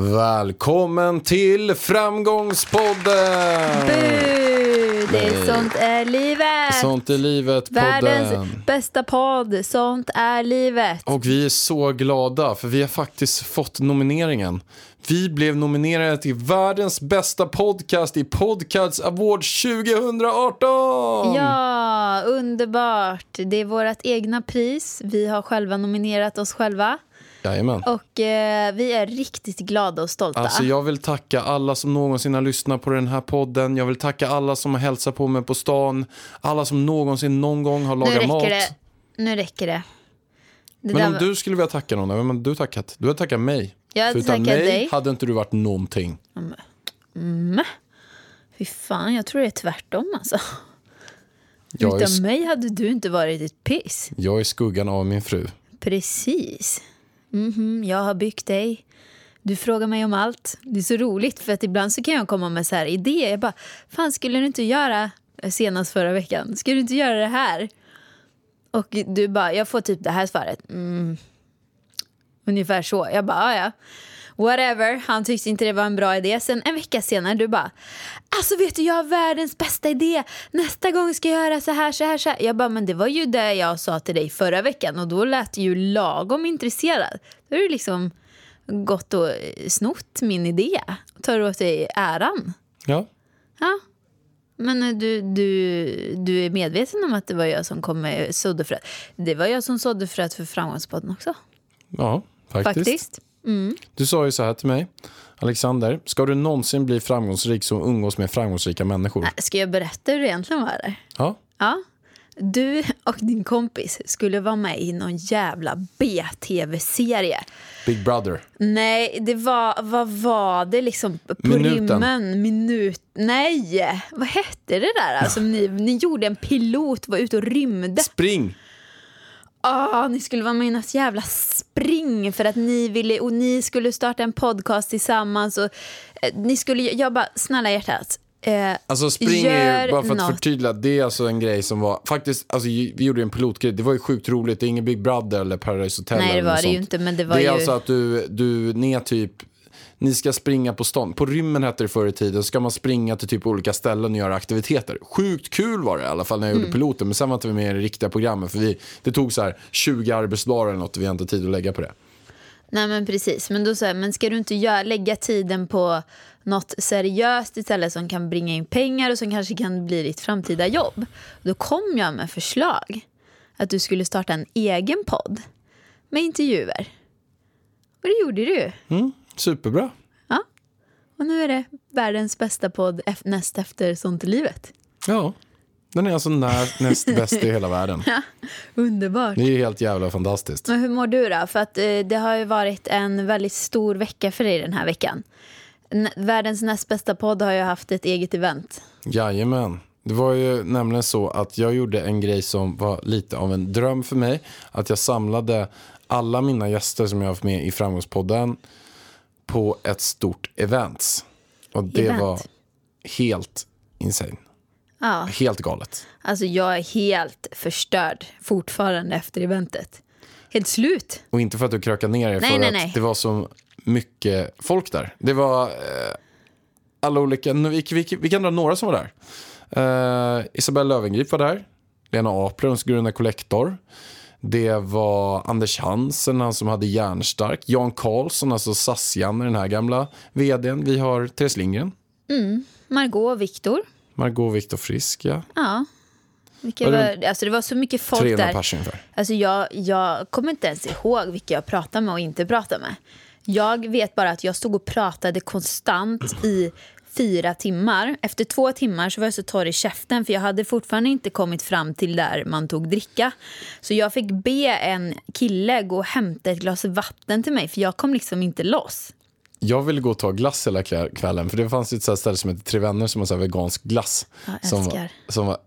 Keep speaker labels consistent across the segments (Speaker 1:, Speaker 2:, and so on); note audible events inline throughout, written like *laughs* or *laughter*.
Speaker 1: Välkommen till Framgångspodden!
Speaker 2: Bu! Det är sånt är livet.
Speaker 1: Sånt är livet,
Speaker 2: Världens
Speaker 1: podden.
Speaker 2: bästa podd. Sånt är livet.
Speaker 1: Och vi är så glada för vi har faktiskt fått nomineringen. Vi blev nominerade till världens bästa podcast i Podcasts Awards 2018!
Speaker 2: Ja, underbart. Det är vårt egna pris. Vi har själva nominerat oss själva.
Speaker 1: Jajamän.
Speaker 2: Och eh, vi är riktigt glada och stolta.
Speaker 1: Alltså jag vill tacka alla som någonsin har lyssnat på den här podden. Jag vill tacka alla som har hälsat på mig på stan. Alla som någonsin någon gång har lagat mat.
Speaker 2: det. Nu räcker det. det
Speaker 1: Men om
Speaker 2: var-
Speaker 1: du skulle vilja tacka någon, vem du tackat? Du har tackat mig.
Speaker 2: Jag hade
Speaker 1: För utan mig
Speaker 2: dig.
Speaker 1: hade inte du varit någonting.
Speaker 2: Fy fan, jag tror det är tvärtom alltså.
Speaker 1: Jag
Speaker 2: Utan mig hade du inte varit ett piss.
Speaker 1: jag är skuggan av min fru.
Speaker 2: Precis. Mhm, jag har byggt dig. Du frågar mig om allt. Det är så roligt för att ibland så kan jag komma med så här idéer. Jag bara, fan skulle du inte göra, senast förra veckan, skulle du inte göra det här? Och du bara, jag får typ det här svaret. Mm. Ungefär så. Jag bara, ja. Whatever, han tyckte inte det var en bra idé. Sen en vecka senare, du bara, alltså vet du jag har världens bästa idé. Nästa gång ska jag göra så här, så här, så här. Jag bara, men det var ju det jag sa till dig förra veckan och då lät du ju lagom intresserad. Då har du liksom gått och snott min idé och tar åt dig äran.
Speaker 1: Ja,
Speaker 2: Ja. Men eh, du, du, du är medveten om att det var jag som kom med sådde fröet. Det var jag som sådde fröet för Framgångspodden också.
Speaker 1: ja faktiskt.
Speaker 2: Faktiskt.
Speaker 1: Du sa ju så här till mig. Alexander, ska du någonsin bli framgångsrik så umgås med framgångsrika människor.
Speaker 2: Ska jag berätta hur det egentligen var? Eller?
Speaker 1: Ja,
Speaker 2: Ja. Du och din kompis skulle vara med i någon jävla B-tv-serie.
Speaker 1: Big Brother.
Speaker 2: Nej, det var, vad var det liksom? På
Speaker 1: Minuten.
Speaker 2: rymmen, minut, nej, vad hette det där? Alltså, ni, ni gjorde en pilot, var ute och rymde.
Speaker 1: Spring!
Speaker 2: Ah, ni skulle vara med i något jävla spring för att ni ville, och ni skulle starta en podcast tillsammans och eh, ni skulle, jag bara, snälla hjärtat. Eh,
Speaker 1: Alltså spring är ju, bara för att
Speaker 2: något.
Speaker 1: förtydliga, det är alltså en grej som var, faktiskt, alltså vi gjorde ju en pilotgrej, det var ju sjukt roligt, det är ingen Big Brother eller Paradise Hotel
Speaker 2: Nej, det var det ju inte, men det var
Speaker 1: Det är
Speaker 2: ju-
Speaker 1: alltså att du, du, ni är typ, ni ska springa på stan, på rymmen hette det förr i tiden, ska man springa till typ olika ställen och göra aktiviteter. Sjukt kul var det i alla fall när jag
Speaker 2: Mm.
Speaker 1: gjorde piloten, men sen var inte vi med i det riktiga programmet, för vi, det tog så här 20 arbetsdagar eller något vi har inte tid att lägga på det.
Speaker 2: Nej men precis, men då sa jag, men ska du inte göra, lägga tiden på något seriöst istället som kan bringa in pengar och som kanske kan bli ditt framtida jobb? Då kom jag med förslag att du skulle starta en egen podd med intervjuer. Och det gjorde du.
Speaker 1: Mm, superbra.
Speaker 2: Ja. Och nu är det världens bästa podd näst efter Sånt i livet.
Speaker 1: Ja, den är alltså när, näst bäst i hela världen. *laughs*
Speaker 2: Underbart.
Speaker 1: Det är helt jävla fantastiskt.
Speaker 2: Men hur mår du då? För att eh, det har ju varit en väldigt stor vecka för dig den här veckan. N- världens näst bästa podd har ju haft ett eget event.
Speaker 1: Jajamän. Det var ju nämligen så att jag gjorde en grej som var lite av en dröm för mig. Att jag samlade alla mina gäster som jag har haft med i Framgångspodden på ett stort event. Och det
Speaker 2: Event.
Speaker 1: var helt insane.
Speaker 2: Ja,
Speaker 1: Helt galet.
Speaker 2: alltså jag är helt förstörd fortfarande efter eventet. Helt slut.
Speaker 1: Och inte för att du krökade ner dig,
Speaker 2: Nej,
Speaker 1: för
Speaker 2: nej,
Speaker 1: att
Speaker 2: nej.
Speaker 1: det var så mycket folk där. Det var eh, alla olika, vi, vi, vi kan dra några som var där. Eh, Isabella Löwengrip var där. Lena Apler, grunda Collector. Det var Anders Hansen, han som hade Järnstark. Jan Karlsson, alltså SAS-Janne, den här gamla vdn. Vi har Therese Lindgren.
Speaker 2: Margot och Viktor.
Speaker 1: Margot Viktor Frisk, ja.
Speaker 2: Ja. Vilka
Speaker 1: var,
Speaker 2: alltså det var så mycket folk
Speaker 1: 300
Speaker 2: där.
Speaker 1: pers ungefär.
Speaker 2: Alltså jag, jag kommer inte ens ihåg vilka jag pratade med och inte pratade med. Jag vet bara att jag stod och pratade konstant i fyra timmar. Efter två timmar så var jag så torr i käften för jag hade fortfarande inte kommit fram till där man tog dricka. Så jag fick be en kille gå och hämta ett glas vatten till mig för jag kom liksom inte loss.
Speaker 1: Jag ville gå och ta glass hela kväll- kvällen för det fanns ett ställe som heter Tre Vänner som har vegansk glass.
Speaker 2: Jag
Speaker 1: som,
Speaker 2: älskar.
Speaker 1: som var,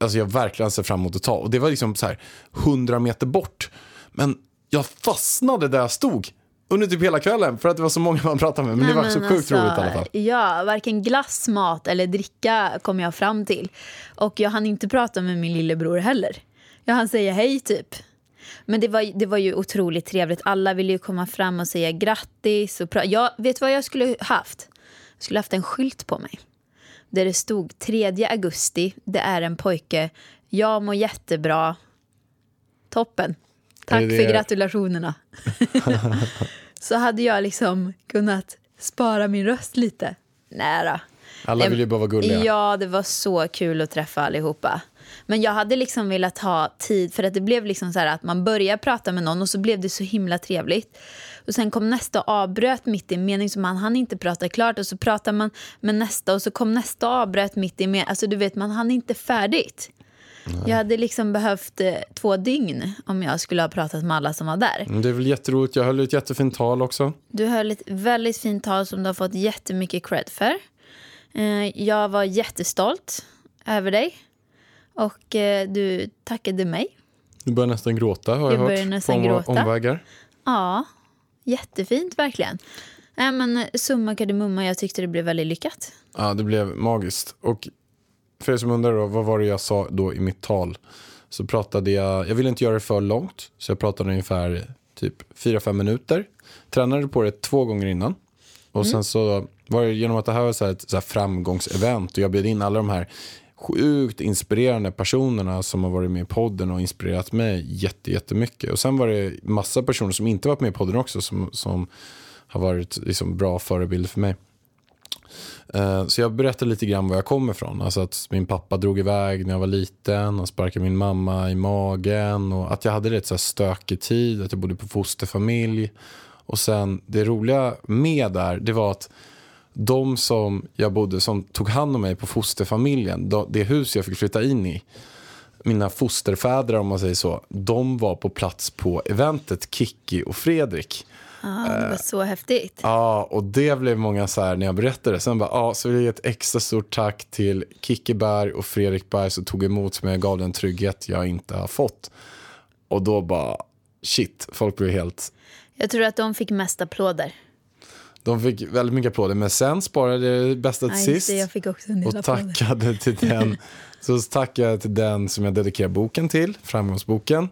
Speaker 1: alltså jag verkligen ser fram emot att ta. Och det var liksom så här 100 meter bort. Men jag fastnade där jag stod under typ hela kvällen för att det var så många man pratade med. Men det var
Speaker 2: Nej,
Speaker 1: så
Speaker 2: men
Speaker 1: sjukt
Speaker 2: alltså,
Speaker 1: roligt i alla fall.
Speaker 2: Ja, varken glass, mat eller dricka kom jag fram till. Och jag hann inte prata med min lillebror heller. Jag hann säga hej typ. Men det var, det var ju otroligt trevligt. Alla ville ju komma fram och säga grattis. Och jag vet vad jag skulle haft? Jag skulle haft en skylt på mig. Där det stod 3 augusti, det är en pojke. Jag mår jättebra. Toppen. Tack
Speaker 1: det-
Speaker 2: för gratulationerna. *laughs* så hade jag liksom kunnat spara min röst lite. Nära.
Speaker 1: Alla vill ju bara vara gulliga.
Speaker 2: Ja, det var så kul att träffa allihopa. Men jag hade liksom velat ha tid, för att det blev liksom så här att man började prata med någon och så blev det så himla trevligt. Och sen kom nästa och avbröt mitt i en mening så man hann inte prata klart och så pratar man med nästa och så kom nästa och avbröt mitt i en mening. Alltså du vet, man hann inte färdigt. Jag hade liksom behövt eh, två dygn om jag skulle ha pratat med alla som var där.
Speaker 1: Det är väl jätteroligt. Jag höll ett jättefint tal också.
Speaker 2: Du höll ett väldigt fint tal som du har fått jättemycket cred för. Eh, Jag var jättestolt över dig. Och eh, du tackade mig.
Speaker 1: Du börjar nästan gråta har jag,
Speaker 2: Jag
Speaker 1: hört.
Speaker 2: nästan
Speaker 1: på om-
Speaker 2: gråta.
Speaker 1: omvägar.
Speaker 2: Ja, jättefint verkligen. Nej, men summa kardemumma, jag tyckte det blev väldigt lyckat.
Speaker 1: Ja, det blev magiskt. Och för er som undrar då, vad var det jag sa då i mitt tal? Så pratade jag, jag ville inte göra det för långt, så jag pratade ungefär typ 4-5 minuter. Tränade på det två gånger innan. Och sen så var det genom att det här var så här ett så här framgångsevent och jag bjöd in alla de här sjukt inspirerande personerna som har varit med i podden och inspirerat mig jätte, jättemycket. Och sen var det massa personer som inte varit med i podden också som, som har varit liksom bra förebilder för mig. Eh, så jag berättade lite grann var jag kommer ifrån. Alltså att min pappa drog iväg när jag var liten och sparkade min mamma i magen. Och att jag hade rätt så här stökig tid, att jag bodde på fosterfamilj. Och sen det roliga med där, det var att de som jag bodde, som tog hand om mig på fosterfamiljen, det hus jag fick flytta in i, mina fosterfäder om man säger så, de var på plats på eventet, Kikki och Fredrik.
Speaker 2: Ja, det var så häftigt.
Speaker 1: Ja, och det blev många så här när jag berättade. Sen bara, ja, så vill jag ge ett extra stort tack till Kikki Berg och Fredrik Berg som tog emot mig och gav den trygghet jag inte har fått. Och då bara, shit, folk blev helt...
Speaker 2: Jag tror att de fick mest applåder.
Speaker 1: De fick väldigt mycket applåder, men sen sparade jag det bästa till sist.
Speaker 2: jag fick också en del
Speaker 1: och
Speaker 2: applåder.
Speaker 1: tackade till den, *laughs* så tackade jag till den som jag dedikerar boken till, Framgångsboken,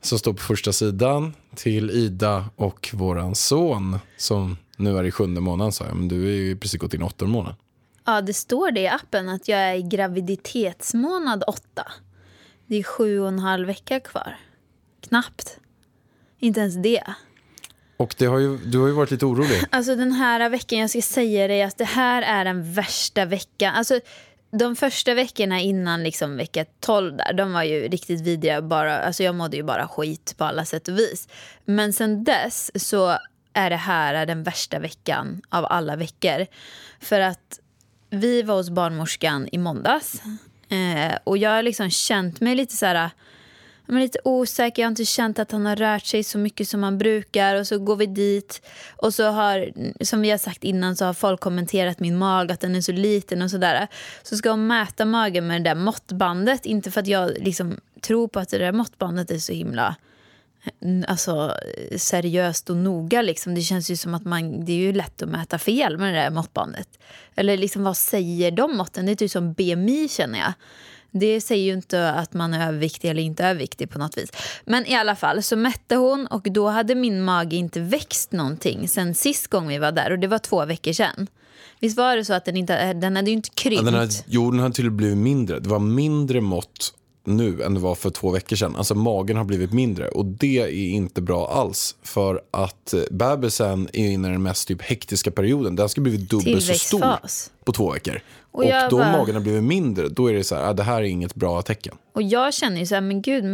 Speaker 1: som står på första sidan, till Ida och våran son som nu är i sjunde månaden sa jag, men du är ju precis gått in i åttonde månaden.
Speaker 2: Ja, det står det i appen att jag är i graviditetsmånad åtta. Det är sju och en halv vecka kvar. Knappt. Inte ens det.
Speaker 1: Och det har ju, du har ju varit lite orolig.
Speaker 2: Alltså den här veckan, jag ska säga dig att det här är den värsta veckan. Alltså de första veckorna innan liksom vecka 12 där, de var ju riktigt vidriga. Bara, alltså jag mådde ju bara skit på alla sätt och vis. Men sen dess så är det här den värsta veckan av alla veckor. För att vi var hos barnmorskan i måndags. Eh, och jag har liksom känt mig lite så här men lite osäker. Jag har inte känt att han har rört sig så mycket som han brukar. Och så går vi dit. Och så har, som vi har sagt innan, så har folk kommenterat min mag, att den är så liten och sådär. Så ska hon mäta magen med det där måttbandet. Inte för att jag liksom tror på att det där måttbandet är så himla mm, alltså, seriöst och noga. Liksom. Det känns ju som att man, det är ju lätt att mäta fel med det där måttbandet. Eller liksom, vad säger de måtten? Det är typ som BMI känner jag. Det säger ju inte att man är överviktig eller inte överviktig på något vis. Men i alla fall så mätte hon och då hade min mage inte växt någonting sen sist gång vi var där och det var två veckor sedan. Visst var det så att den inte, den hade ju inte
Speaker 1: Ja,
Speaker 2: krympt?
Speaker 1: den har, jo, den har till och med blivit mindre. Det var mindre mått nu än det var för två veckor sedan. Alltså magen har blivit mindre och det är inte bra alls. För att eh, bebisen är inne i den mest typ hektiska perioden. Den ska bli dubbelt så stor på två veckor.
Speaker 2: Och
Speaker 1: Och, då
Speaker 2: bara-
Speaker 1: magen har blivit mindre, då är det så här, ah, det här är inget bra tecken.
Speaker 2: Och jag känner ju så här, men gud,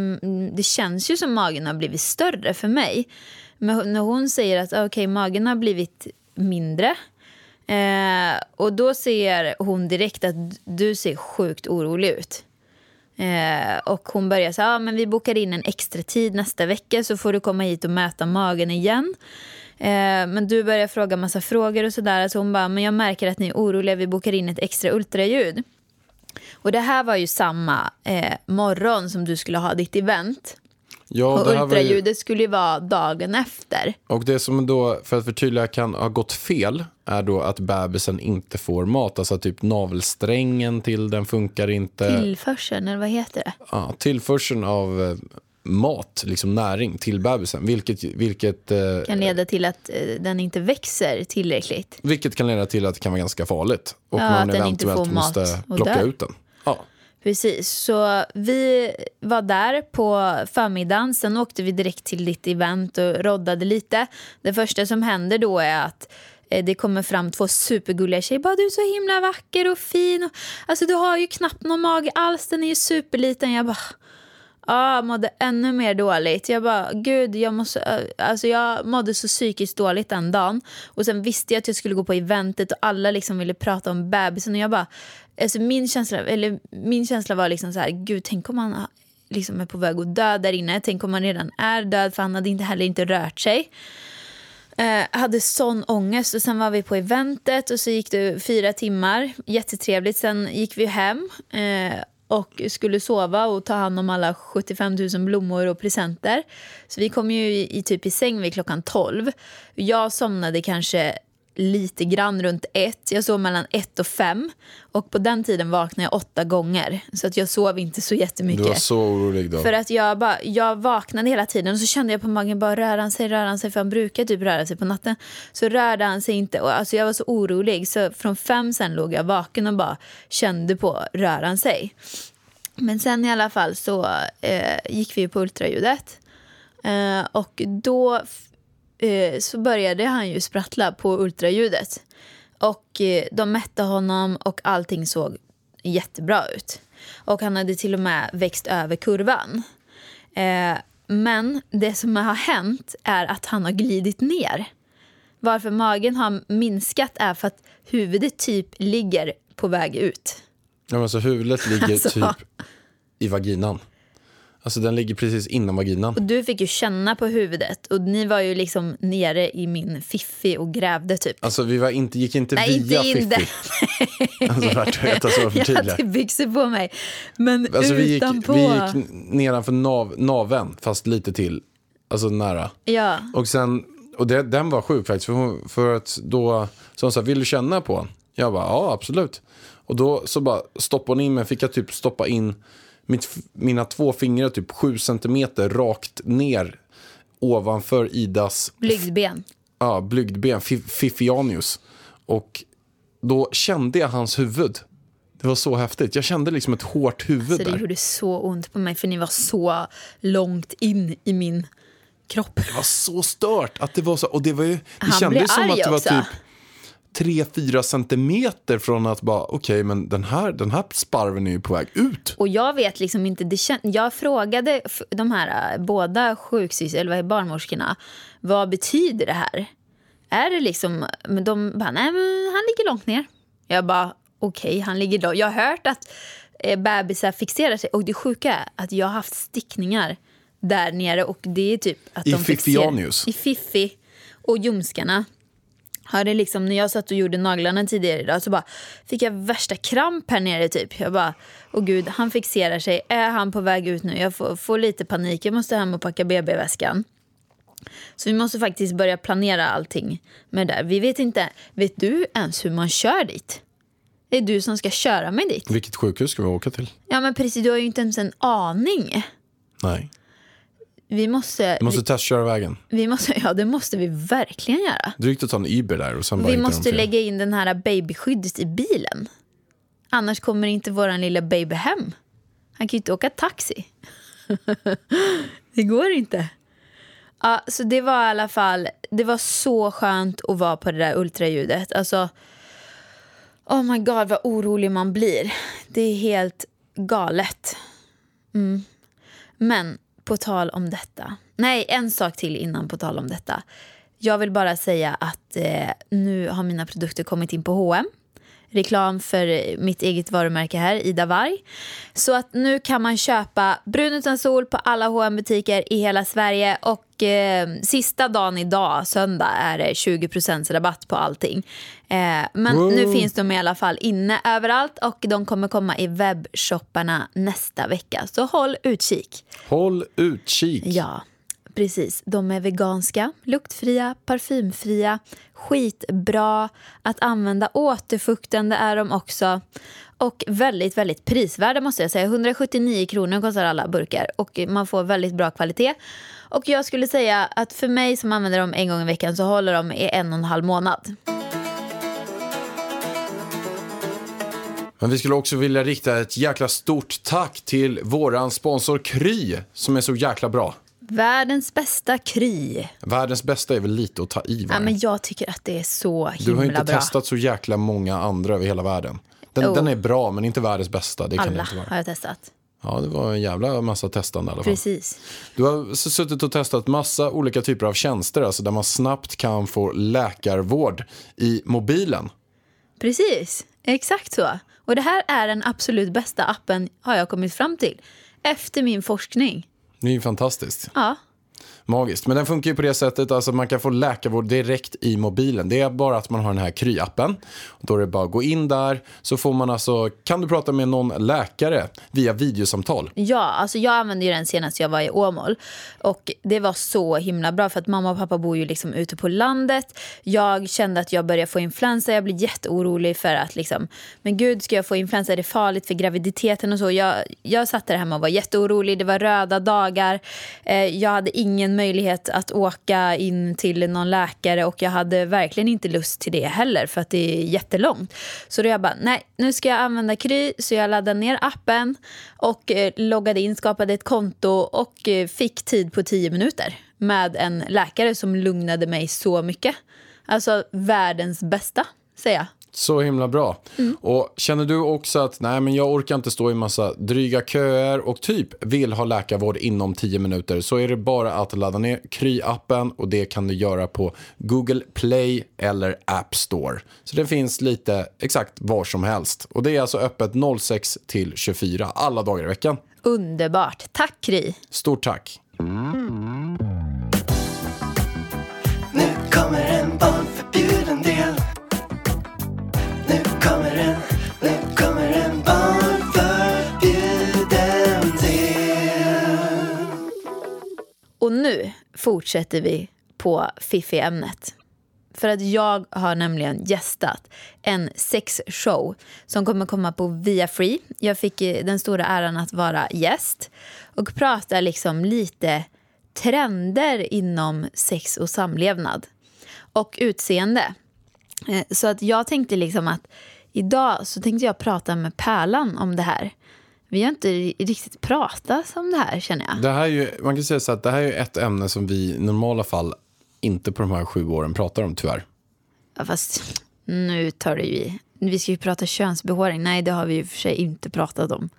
Speaker 2: det känns ju som magen har blivit större för mig. Men när hon säger att okej, magen har blivit mindre. Eh, och då ser hon direkt att du ser sjukt orolig ut. Eh, och hon börjar säga, ah, men vi bokar in en extra tid nästa vecka så får du komma hit och mäta magen igen. Eh, men du börjar fråga massa frågor och sådär. Så hon bara, men jag märker att ni är oroliga, vi bokar in ett extra ultraljud. Och det här var ju samma eh, morgon som du skulle ha ditt event.
Speaker 1: Ja,
Speaker 2: och
Speaker 1: det här var ju,
Speaker 2: ultraljudet skulle ju vara dagen efter.
Speaker 1: och det som då, för att förtydliga, kan ha gått fel är då att bebisen inte får mat. Alltså typ navelsträngen till den funkar inte.
Speaker 2: Tillförseln, eller vad heter det?
Speaker 1: Ja, tillförseln av eh, mat, liksom näring till bebisen. Vilket, vilket, eh,
Speaker 2: Kan leda till att eh, den inte växer tillräckligt.
Speaker 1: vilket kan leda till att det kan vara ganska farligt. Och
Speaker 2: Ja,
Speaker 1: man
Speaker 2: att den inte får mat
Speaker 1: måste
Speaker 2: och
Speaker 1: plocka
Speaker 2: dör.
Speaker 1: ut den.
Speaker 2: Precis, så vi var där på förmiddagen. Sen åkte vi direkt till ditt event och roddade lite. Det första som händer då är att eh, det kommer fram två supergulliga tjejer. Bara, du är så himla vacker och fin. Och, alltså, du har ju knappt någon mage alls. Den är ju superliten. Jag bara... Ja, jag mådde ännu mer dåligt. Jag bara, gud, jag måste... Eh, alltså jag mådde så psykiskt dåligt den dagen. Och sen visste jag att jag skulle gå på eventet och alla liksom ville prata om bebisen. Och jag bara, alltså min känsla, eller min känsla var liksom så här, gud, tänk om han liksom är på väg att dö där inne. Tänk om han redan är död, för han hade inte heller inte rört sig. Eh, hade sån ångest och sen var vi på eventet och så gick det fyra timmar. Jättetrevligt. Sen gick vi hem eh, och skulle sova och ta hand om alla 75 000 blommor och presenter. Så vi kom ju i, i typ i säng vid klockan 12. Jag somnade kanske lite grann runt ett. Jag sov mellan ett och fem. Och på den tiden vaknade jag åtta gånger. Så att jag sov inte så jättemycket.
Speaker 1: Du var så orolig då.
Speaker 2: För att jag, bara, jag vaknade hela tiden och så kände jag på magen, bara rör han sig, rör han sig, för han brukar typ röra sig på natten. Så rörde han sig inte och alltså jag var så orolig så från fem sen låg jag vaken och bara kände på, rör han sig? Men sen i alla fall så eh, gick vi på ultraljudet eh, och då eh, så började han ju sprattla på ultraljudet. Och eh, de mätte honom och allting såg jättebra ut. Och han hade till och med växt över kurvan. Eh, men det som har hänt är att han har glidit ner. Varför magen har minskat är för att huvudet typ ligger på väg ut.
Speaker 1: Ja, men så huvudet ligger *laughs*
Speaker 2: Alltså.
Speaker 1: typ i vaginan. Alltså den ligger precis innan vaginan.
Speaker 2: Och du fick ju känna på huvudet och ni var ju liksom nere i min fiffi och grävde typ.
Speaker 1: Alltså vi var inte, gick inte
Speaker 2: Nej,
Speaker 1: via
Speaker 2: inte in
Speaker 1: Fiffi. Alltså värt att veta så *laughs*
Speaker 2: Jag hade byxor på mig. Men
Speaker 1: Alltså vi gick, vi gick nedanför nav, naven fast lite till. Alltså nära.
Speaker 2: Ja.
Speaker 1: Och sen, och det, den var sjuk faktiskt. För, hon- för att då, så hon sa, vill du känna på den? Jag bara, ja absolut. Och då så bara stoppade hon in mig, fick jag typ stoppa in mitt, mina två fingrar typ sju centimeter rakt ner ovanför Idas
Speaker 2: Blygdben.
Speaker 1: ja, blygdben, Fi- Fifianius. Och då kände jag hans huvud. Det var så häftigt. Jag kände liksom ett hårt huvud
Speaker 2: Så det
Speaker 1: där.
Speaker 2: gjorde så ont på mig för ni var så långt in i min kropp.
Speaker 1: Det var så stört. Att det var så, och det var ju, det
Speaker 2: Han
Speaker 1: kändes
Speaker 2: blev
Speaker 1: som att det var
Speaker 2: också.
Speaker 1: typ 3-4 centimeter från att bara, okej men den här, den här sparven är ju på väg ut.
Speaker 2: Och jag vet liksom inte, det kän- jag frågade de här äh, båda sjuksystrar, eller vad är barnmorskorna, vad betyder det här? Är det liksom, men de bara, nej men han ligger långt ner. Jag bara, okej han ligger långt. Jag har hört att eh, bebisar fixerar sig och det sjuka är att jag har haft stickningar där nere och det är typ att
Speaker 1: I
Speaker 2: de fixerar-
Speaker 1: Fifianius?
Speaker 2: I Fiffi och ljumskarna. Hade liksom, när jag satt och gjorde naglarna tidigare idag så bara fick jag värsta kramp här nere typ. Jag bara, åh gud, han fixerar sig. Är han på väg ut nu? Jag får, får lite panik. Jag måste hem och packa BB-väskan. Så vi måste faktiskt börja planera allting med det där. Vi vet inte, vet du ens hur man kör dit? Det är du som ska köra mig dit.
Speaker 1: Vilket sjukhus ska vi åka till?
Speaker 2: Ja men precis, du har ju inte ens en aning.
Speaker 1: Nej.
Speaker 2: Vi måste,
Speaker 1: Vi måste testköra vägen.
Speaker 2: vi, måste, *laughs* ja det måste vi verkligen göra.
Speaker 1: Drygt att ta en Uber där och sen bara
Speaker 2: Vi måste lägga in den här babyskyddet i bilen. Annars kommer inte våran lilla baby hem. Han kan ju inte åka taxi. *laughs* det går inte. Ja, så det var i alla fall, det var så skönt att vara på det där ultraljudet. Alltså, oh my god vad orolig man blir. Det är helt galet. Mm. Men på tal om detta. Nej, en sak till innan på tal om detta. Jag vill bara säga att eh, nu har mina produkter kommit in på H&M reklam för mitt eget varumärke här, Ida Varg. Så att nu kan man köpa brun utan sol på alla hm butiker i hela Sverige och eh, sista dagen idag, söndag, är det 20% rabatt på allting. Eh, men
Speaker 1: Wow.
Speaker 2: nu finns de i alla fall inne överallt och de kommer komma i webbshopparna nästa vecka. Så håll utkik.
Speaker 1: Håll utkik.
Speaker 2: Ja, precis. De är veganska, luktfria, parfymfria, skitbra att använda. Återfuktande är de också. Och väldigt, väldigt prisvärda måste jag säga. 179 kronor kostar alla burkar och man får väldigt bra kvalitet. Och jag skulle säga att för mig som använder dem en gång i veckan så håller de i en och en halv månad.
Speaker 1: Men vi skulle också vilja rikta ett jäkla stort tack till våran sponsor Kry som är så jäkla bra.
Speaker 2: Världens bästa Kry.
Speaker 1: Världens bästa är väl lite att ta i?
Speaker 2: Ja, men jag tycker att det är så himla
Speaker 1: Du har inte
Speaker 2: bra.
Speaker 1: testat så jäkla många andra över hela världen. Den,
Speaker 2: Oh.
Speaker 1: den är bra men inte världens bästa. Det kan
Speaker 2: Alla
Speaker 1: vara.
Speaker 2: har jag testat.
Speaker 1: Ja, det var en jävla massa testande i alla fall.
Speaker 2: Precis.
Speaker 1: Du har suttit och testat massa olika typer av tjänster, alltså där man snabbt kan få läkarvård i mobilen.
Speaker 2: Precis, exakt så. Och det här är den absolut bästa appen har jag kommit fram till. Efter min forskning.
Speaker 1: Det är ju fantastiskt.
Speaker 2: Ja,
Speaker 1: Magiskt. Men den funkar ju på det sättet alltså man kan få läkarvård direkt i mobilen. Det är bara att man har den här Kry-appen. Då är det bara att gå in där så får man alltså, kan du prata med någon läkare via videosamtal.
Speaker 2: ja alltså jag använde ju den senast jag var i Åmål. Och det var så himla bra för att mamma och pappa bor ju liksom ute på landet. Jag kände att jag började få influensa. Jag blev jätteorolig för att liksom, men gud ska jag få influensa? Är det farligt för graviditeten och så? Jag, jag satt där hemma och var jätteorolig. Det var röda dagar. Eh, jag hade ingen möjlighet att åka in till någon läkare och jag hade verkligen inte lust till det heller för att det är jättelångt. Så då jag bara, nej, nu ska jag använda Kry så jag laddade ner appen och eh, loggade in, skapade ett konto och eh, fick tid på tio minuter med en läkare som lugnade mig så mycket. Alltså världens bästa, säger jag.
Speaker 1: Så himla bra.
Speaker 2: Mm.
Speaker 1: Och känner du också att nej men jag orkar inte stå i massa dryga köer och typ vill ha läkarvård inom 10 minuter så är det bara att ladda ner Kry-appen och det kan du göra på Google Play eller App Store. Så det finns lite exakt var som helst. Och det är alltså öppet 06 till 24 alla dagar i veckan.
Speaker 2: Underbart. Tack Kry.
Speaker 1: Stort tack.
Speaker 3: Nu
Speaker 2: Och nu fortsätter vi på Fifi-ämnet. För att jag har nämligen gästat en sexshow som kommer komma på Via Free. Jag fick eh, den stora äran att vara gäst och prata liksom lite trender inom sex och samlevnad och utseende. Eh, så att jag tänkte liksom att idag så tänkte jag prata med Pärlan om det här. Vi har inte riktigt pratat om det här känner jag.
Speaker 1: Det här är ju, man kan säga så att det här är ett ämne som vi i normala fall inte på de här sju åren pratar om tyvärr.
Speaker 2: Ja, fast nu tar det ju i. Vi ska ju prata könsbehåring. Nej, det har vi ju för sig inte pratat om.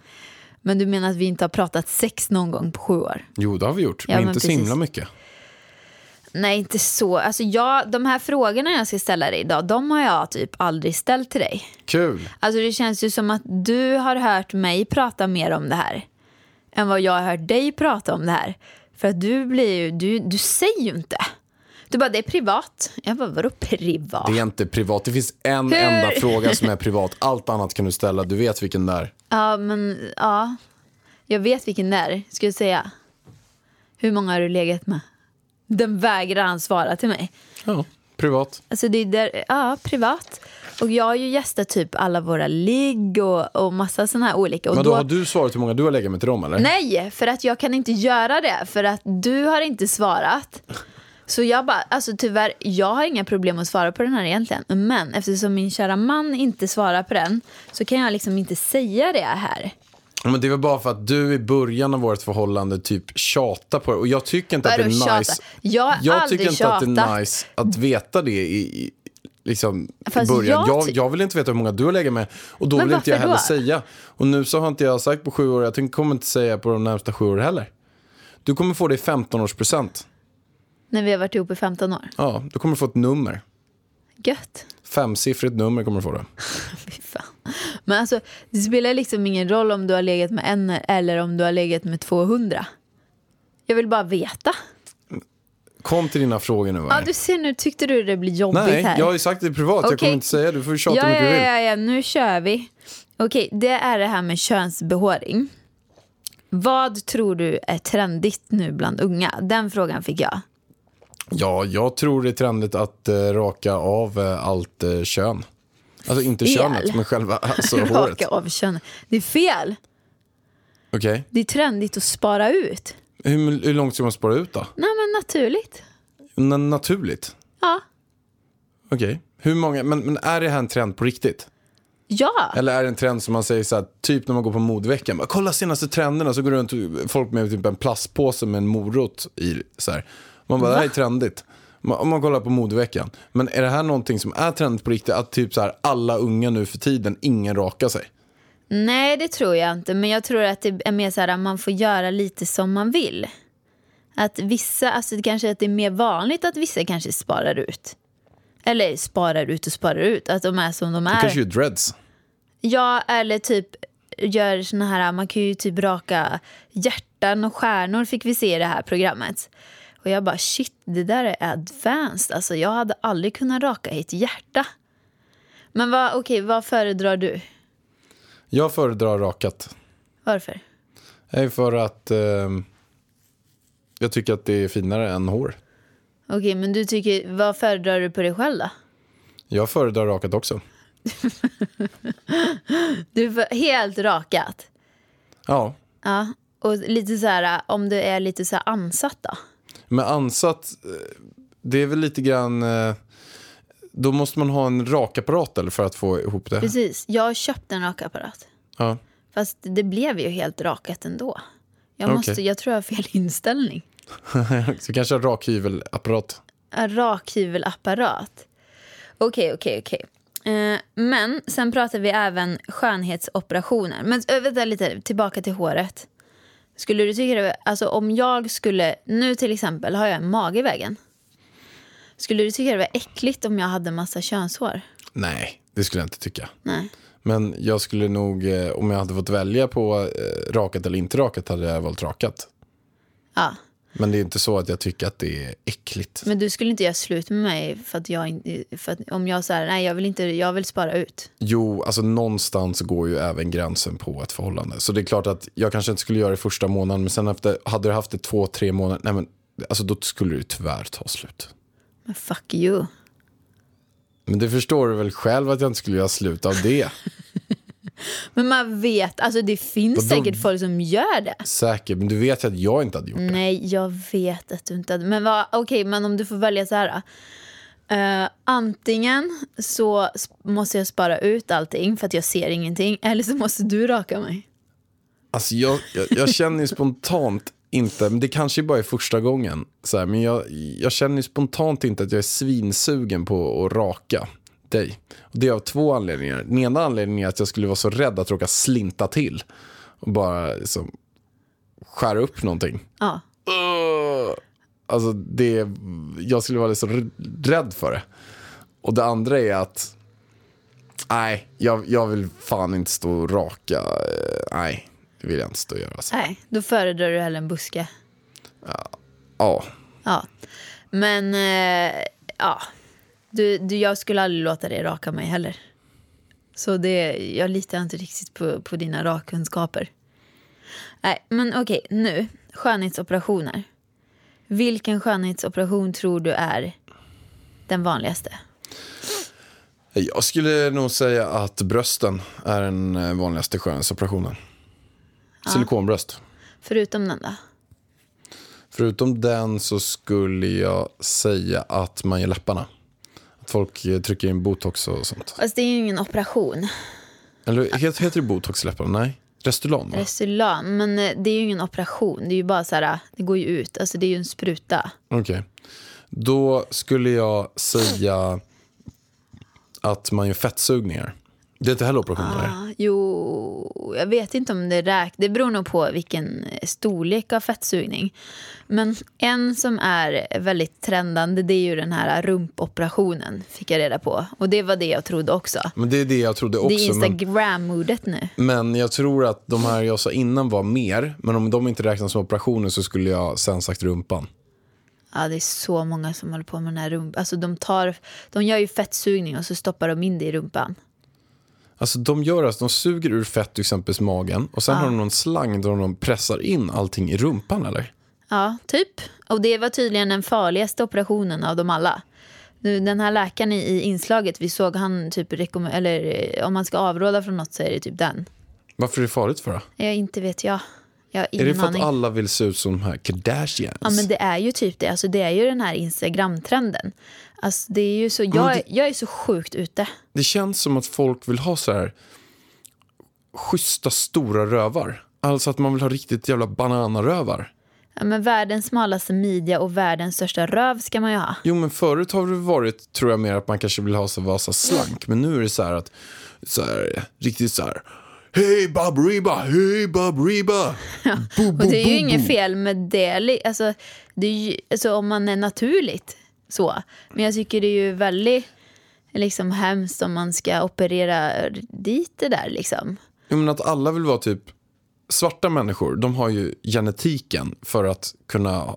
Speaker 2: Men du menar att vi inte har pratat sex någon gång på sju år?
Speaker 1: Jo, det har vi gjort,
Speaker 2: Ja,
Speaker 1: men
Speaker 2: men
Speaker 1: inte så
Speaker 2: precis.
Speaker 1: himla mycket.
Speaker 2: Nej, inte så. Alltså jag, de här frågorna jag ska ställa dig idag, de har jag typ aldrig ställt till dig.
Speaker 1: Kul.
Speaker 2: Alltså det känns ju som att du har hört mig prata mer om det här än vad jag har hört dig prata om det här. För att du blir ju, du, du säger ju inte. Du bara, det är privat. Jag bara, vadå privat?
Speaker 1: Det är inte privat. Det finns en
Speaker 2: Hur?
Speaker 1: enda fråga som är privat. Allt annat kan du ställa. Du vet vilken det är.
Speaker 2: Ja, men ja. Jag vet vilken det är, ska jag säga. Hur många har du legat med? Den vägrar han svara till mig.
Speaker 1: Ja, privat.
Speaker 2: Alltså det är där, ja, privat. Och jag har ju gästat typ alla våra ligg och, och massa sådana här olika. Och
Speaker 1: Men då har du svarat hur många du har legat med till dem eller?
Speaker 2: Nej, för att jag kan inte göra det. För att du har inte svarat. Så jag bara, alltså tyvärr, jag har inga problem att svara på den här egentligen. Men eftersom min kära man inte svarar på den så kan jag liksom inte säga det här.
Speaker 1: Men det väl bara för att du i början av vårt förhållande typ tjatar på det. Och jag tycker inte att det är
Speaker 2: tjata?
Speaker 1: nice.
Speaker 2: Jag har
Speaker 1: jag tycker inte att det är
Speaker 2: tjatat.
Speaker 1: nice att veta det i, i, liksom, i början.
Speaker 2: jag
Speaker 1: Jag, jag, vill inte veta hur många du har legat med. Och då
Speaker 2: Men
Speaker 1: vill inte jag heller
Speaker 2: då?
Speaker 1: säga. Och nu så har inte jag sagt på sju år. Jag tänker- kommer inte säga på de närmsta sju åren heller. Du kommer få det i 15 års present.
Speaker 2: När vi har varit ihop i 15 år.
Speaker 1: Ja, då kommer du få ett nummer.
Speaker 2: Gött.
Speaker 1: Femsiffrigt nummer kommer du få det. *laughs*
Speaker 2: Men alltså, det spelar liksom ingen roll om du har legat med en eller om du har legat med 200. Jag vill bara veta.
Speaker 1: Kom till dina frågor nu.
Speaker 2: Ja, du ser nu, tyckte du det blir jobbigt
Speaker 1: Nej,
Speaker 2: här?
Speaker 1: jag har ju sagt det privat. Jag
Speaker 2: Okej.
Speaker 1: kommer inte säga det. Du får tjata
Speaker 2: ja,
Speaker 1: hur mycket
Speaker 2: ja,
Speaker 1: du vill.
Speaker 2: ja, ja, nu kör vi. Okej, det är det här med könsbehåring. Vad tror du är trendigt nu bland unga? Den frågan fick jag.
Speaker 1: Ja, jag tror det är trendigt att eh, raka av eh, allt eh, kön. Alltså inte
Speaker 2: Fel.
Speaker 1: könet, men själva *laughs* alltså, håret.
Speaker 2: Raka av kön. Det är fel.
Speaker 1: Okej.
Speaker 2: Det är trendigt att spara ut.
Speaker 1: Hur, hur långt ska man spara ut då?
Speaker 2: Nej, men naturligt.
Speaker 1: N- naturligt?
Speaker 2: Ja.
Speaker 1: Okej. Hur många, men, men är det här en trend på riktigt?
Speaker 2: Ja.
Speaker 1: Eller är det en trend som man säger så här, typ när man går på modeveckan, bara, kolla senaste trenderna, så går det runt folk med typ en plastpåse med en morot i. Så här. Man bara, det här är trendigt. Om man kollar på modeveckan. Men är det här någonting som är trendigt på riktigt, att typ så här, alla unga nu för tiden, ingen rakar sig?
Speaker 2: Nej, det tror jag inte. Men jag tror att det är mer så här att man får göra lite som man vill. Att vissa, alltså det kanske att det är mer vanligt att vissa kanske sparar ut. Eller sparar ut och sparar ut. Att de är som de
Speaker 1: Det
Speaker 2: är.
Speaker 1: kanske är dreads.
Speaker 2: Ja, eller typ gör såna här, man kan ju typ raka hjärtan och stjärnor fick vi se i det här programmet. Och jag bara shit, det där är advanced. Alltså jag hade aldrig kunnat raka ett hjärta. Men vad, okej, vad föredrar du?
Speaker 1: Jag föredrar rakat.
Speaker 2: Varför?
Speaker 1: Är för att eh, jag tycker att det är finare än hår.
Speaker 2: Okej, men du tycker, vad föredrar du på dig själv då?
Speaker 1: Jag föredrar rakat också. *laughs*
Speaker 2: Du är helt rakat.
Speaker 1: Ja,
Speaker 2: Ja, och lite så här, om du är lite så här ansatt då?
Speaker 1: Men ansatt, eh, det är väl lite grann, eh, då måste man ha en rakapparat eller för att få ihop det.
Speaker 2: Precis, jag har köpt en rakapparat.
Speaker 1: Ja.
Speaker 2: Fast det blev ju helt rakat ändå. Jag, måste, jag tror jag har fel inställning. *laughs*
Speaker 1: Så kanske en rakhyvelapparat.
Speaker 2: En rakhyvelapparat. Okej, okej, okej. Eh, Men sen pratar vi även skönhetsoperationer. Men vänta lite, tillbaka till håret. Skulle du tycka det, alltså om jag skulle, nu till exempel har jag en mage i vägen. Skulle du tycka det var äckligt om jag hade massa könshår?
Speaker 1: Nej, det skulle jag inte tycka.
Speaker 2: Nej.
Speaker 1: Men jag skulle nog, eh, om jag hade fått välja på eh, rakat eller inte rakat, hade jag valt rakat.
Speaker 2: Ja,
Speaker 1: Men det är inte så att jag tycker att det är äckligt.
Speaker 2: men du skulle inte göra slut med mig för att jag för att om jag säger nej jag vill inte, jag vill spara ut.
Speaker 1: Jo, alltså någonstans går ju även gränsen på ett förhållande. Så det är klart att jag kanske inte skulle göra det första månaden, men sen efter, hade du haft det två, tre månader, nej men, alltså då skulle det tyvärr ta slut.
Speaker 2: Men fuck you.
Speaker 1: Men det förstår du väl själv att jag inte skulle göra slut av det. *laughs* *laughs*
Speaker 2: Men man vet, alltså det finns
Speaker 1: Vadå?
Speaker 2: säkert folk som gör det.
Speaker 1: Säkert, men du vet ju att jag inte hade gjort det.
Speaker 2: Nej, jag vet att du inte hade. Men vad, okej, men om du får välja så här. då. Eh, antingen så måste jag spara ut allting för att jag ser ingenting. Eller så måste du raka mig.
Speaker 1: Alltså jag, jag, jag känner ju spontant inte, men det kanske bara är första gången. Så här, men jag, jag känner ju spontant inte att jag är svinsugen på att raka dig. Och det är av två anledningar. Den ena anledningen är att jag skulle vara så rädd att råka slinta till. Och bara liksom skära upp någonting.
Speaker 2: Ja.
Speaker 1: Ugh. Alltså det, jag skulle vara så rädd för det. Och det andra är att, nej, jag, jag vill fan inte stå och raka. Nej, det vill jag inte stå och göra. Alltså.
Speaker 2: Nej, då föredrar du hellre en buske.
Speaker 1: Ja,
Speaker 2: Ja. Men, eh, ja. Du, du, jag skulle aldrig låta dig raka mig heller. Så det, jag litar inte riktigt på, på dina rakkunskaper. Nej, men okej, nu. Skönhetsoperationer. Vilken skönhetsoperation tror du är den vanligaste?
Speaker 1: jag skulle nog säga att brösten är den eh, vanligaste skönhetsoperationen. Silikonbröst.
Speaker 2: Förutom den då?
Speaker 1: Förutom den så skulle jag säga att man gör läpparna. Att folk eh, trycker in botox och sånt.
Speaker 2: Fast det är ju ingen operation.
Speaker 1: Eller heter, heter det botox i läpparna? Nej, Restylane va?
Speaker 2: Restylan. Men eh, det är ju ingen operation. Det är ju bara så här, det går ju ut. Alltså det är ju en spruta.
Speaker 1: Okej. Då skulle jag säga att man gör fettsugningar. Det är inte heller operationer.
Speaker 2: Ah, jo, jag vet inte om det räknas. Det beror nog på vilken storlek av fettsugning. Men en som är väldigt trendande det är ju den här rumpoperationen, fick jag reda på. Och det var det jag trodde också.
Speaker 1: Men det är det jag trodde också.
Speaker 2: det är Instagram-modet nu.
Speaker 1: men jag tror att de här jag sa innan var mer. Men om de inte räknas som operationer så skulle jag sen sagt rumpan.
Speaker 2: Ja, det är så många som håller på med den här rumpan. Alltså de, tar, de gör ju fettsugning och så stoppar de in det i rumpan.
Speaker 1: Alltså de gör alltså, de suger ur fett till exempel magen och sen har de någon slang där de pressar in allting i rumpan eller?
Speaker 2: Ja, typ. Och det var tydligen den farligaste operationen av dem alla. Nu, Den här läkaren i, inslaget, vi såg han typ eller eh, om man ska avråda från något så är det typ den.
Speaker 1: Varför är det farligt för då?
Speaker 2: Jag inte vet jag. Jag
Speaker 1: Är det för
Speaker 2: aning.
Speaker 1: att alla vill se ut som de här Kardashians?
Speaker 2: Ja men det är ju typ det. Alltså det är ju den här Instagram-trenden. Alltså det är ju så, jag,
Speaker 1: det-
Speaker 2: jag är så sjukt ute.
Speaker 1: Det känns som att folk vill ha så här schyssta stora rövar. Alltså att man vill ha riktigt jävla bananarövar.
Speaker 2: Ja, men världens smalaste midja och världens största röv ska man ju ha.
Speaker 1: Jo men förut har det varit, tror jag mer att man kanske vill ha så vara så slank. Men nu är det så här att, så här, riktigt så här. Hej Bob Reba, hej Bob Reba. Bo, bo,
Speaker 2: Och det är ju
Speaker 1: bo,
Speaker 2: inget fel med det. Alltså, det är ju, alltså om man är naturligt så. Men jag tycker det är ju väldigt liksom, hemskt om man ska operera dit det där liksom.
Speaker 1: Jo men att alla vill vara typ, svarta människor, de har ju genetiken för att kunna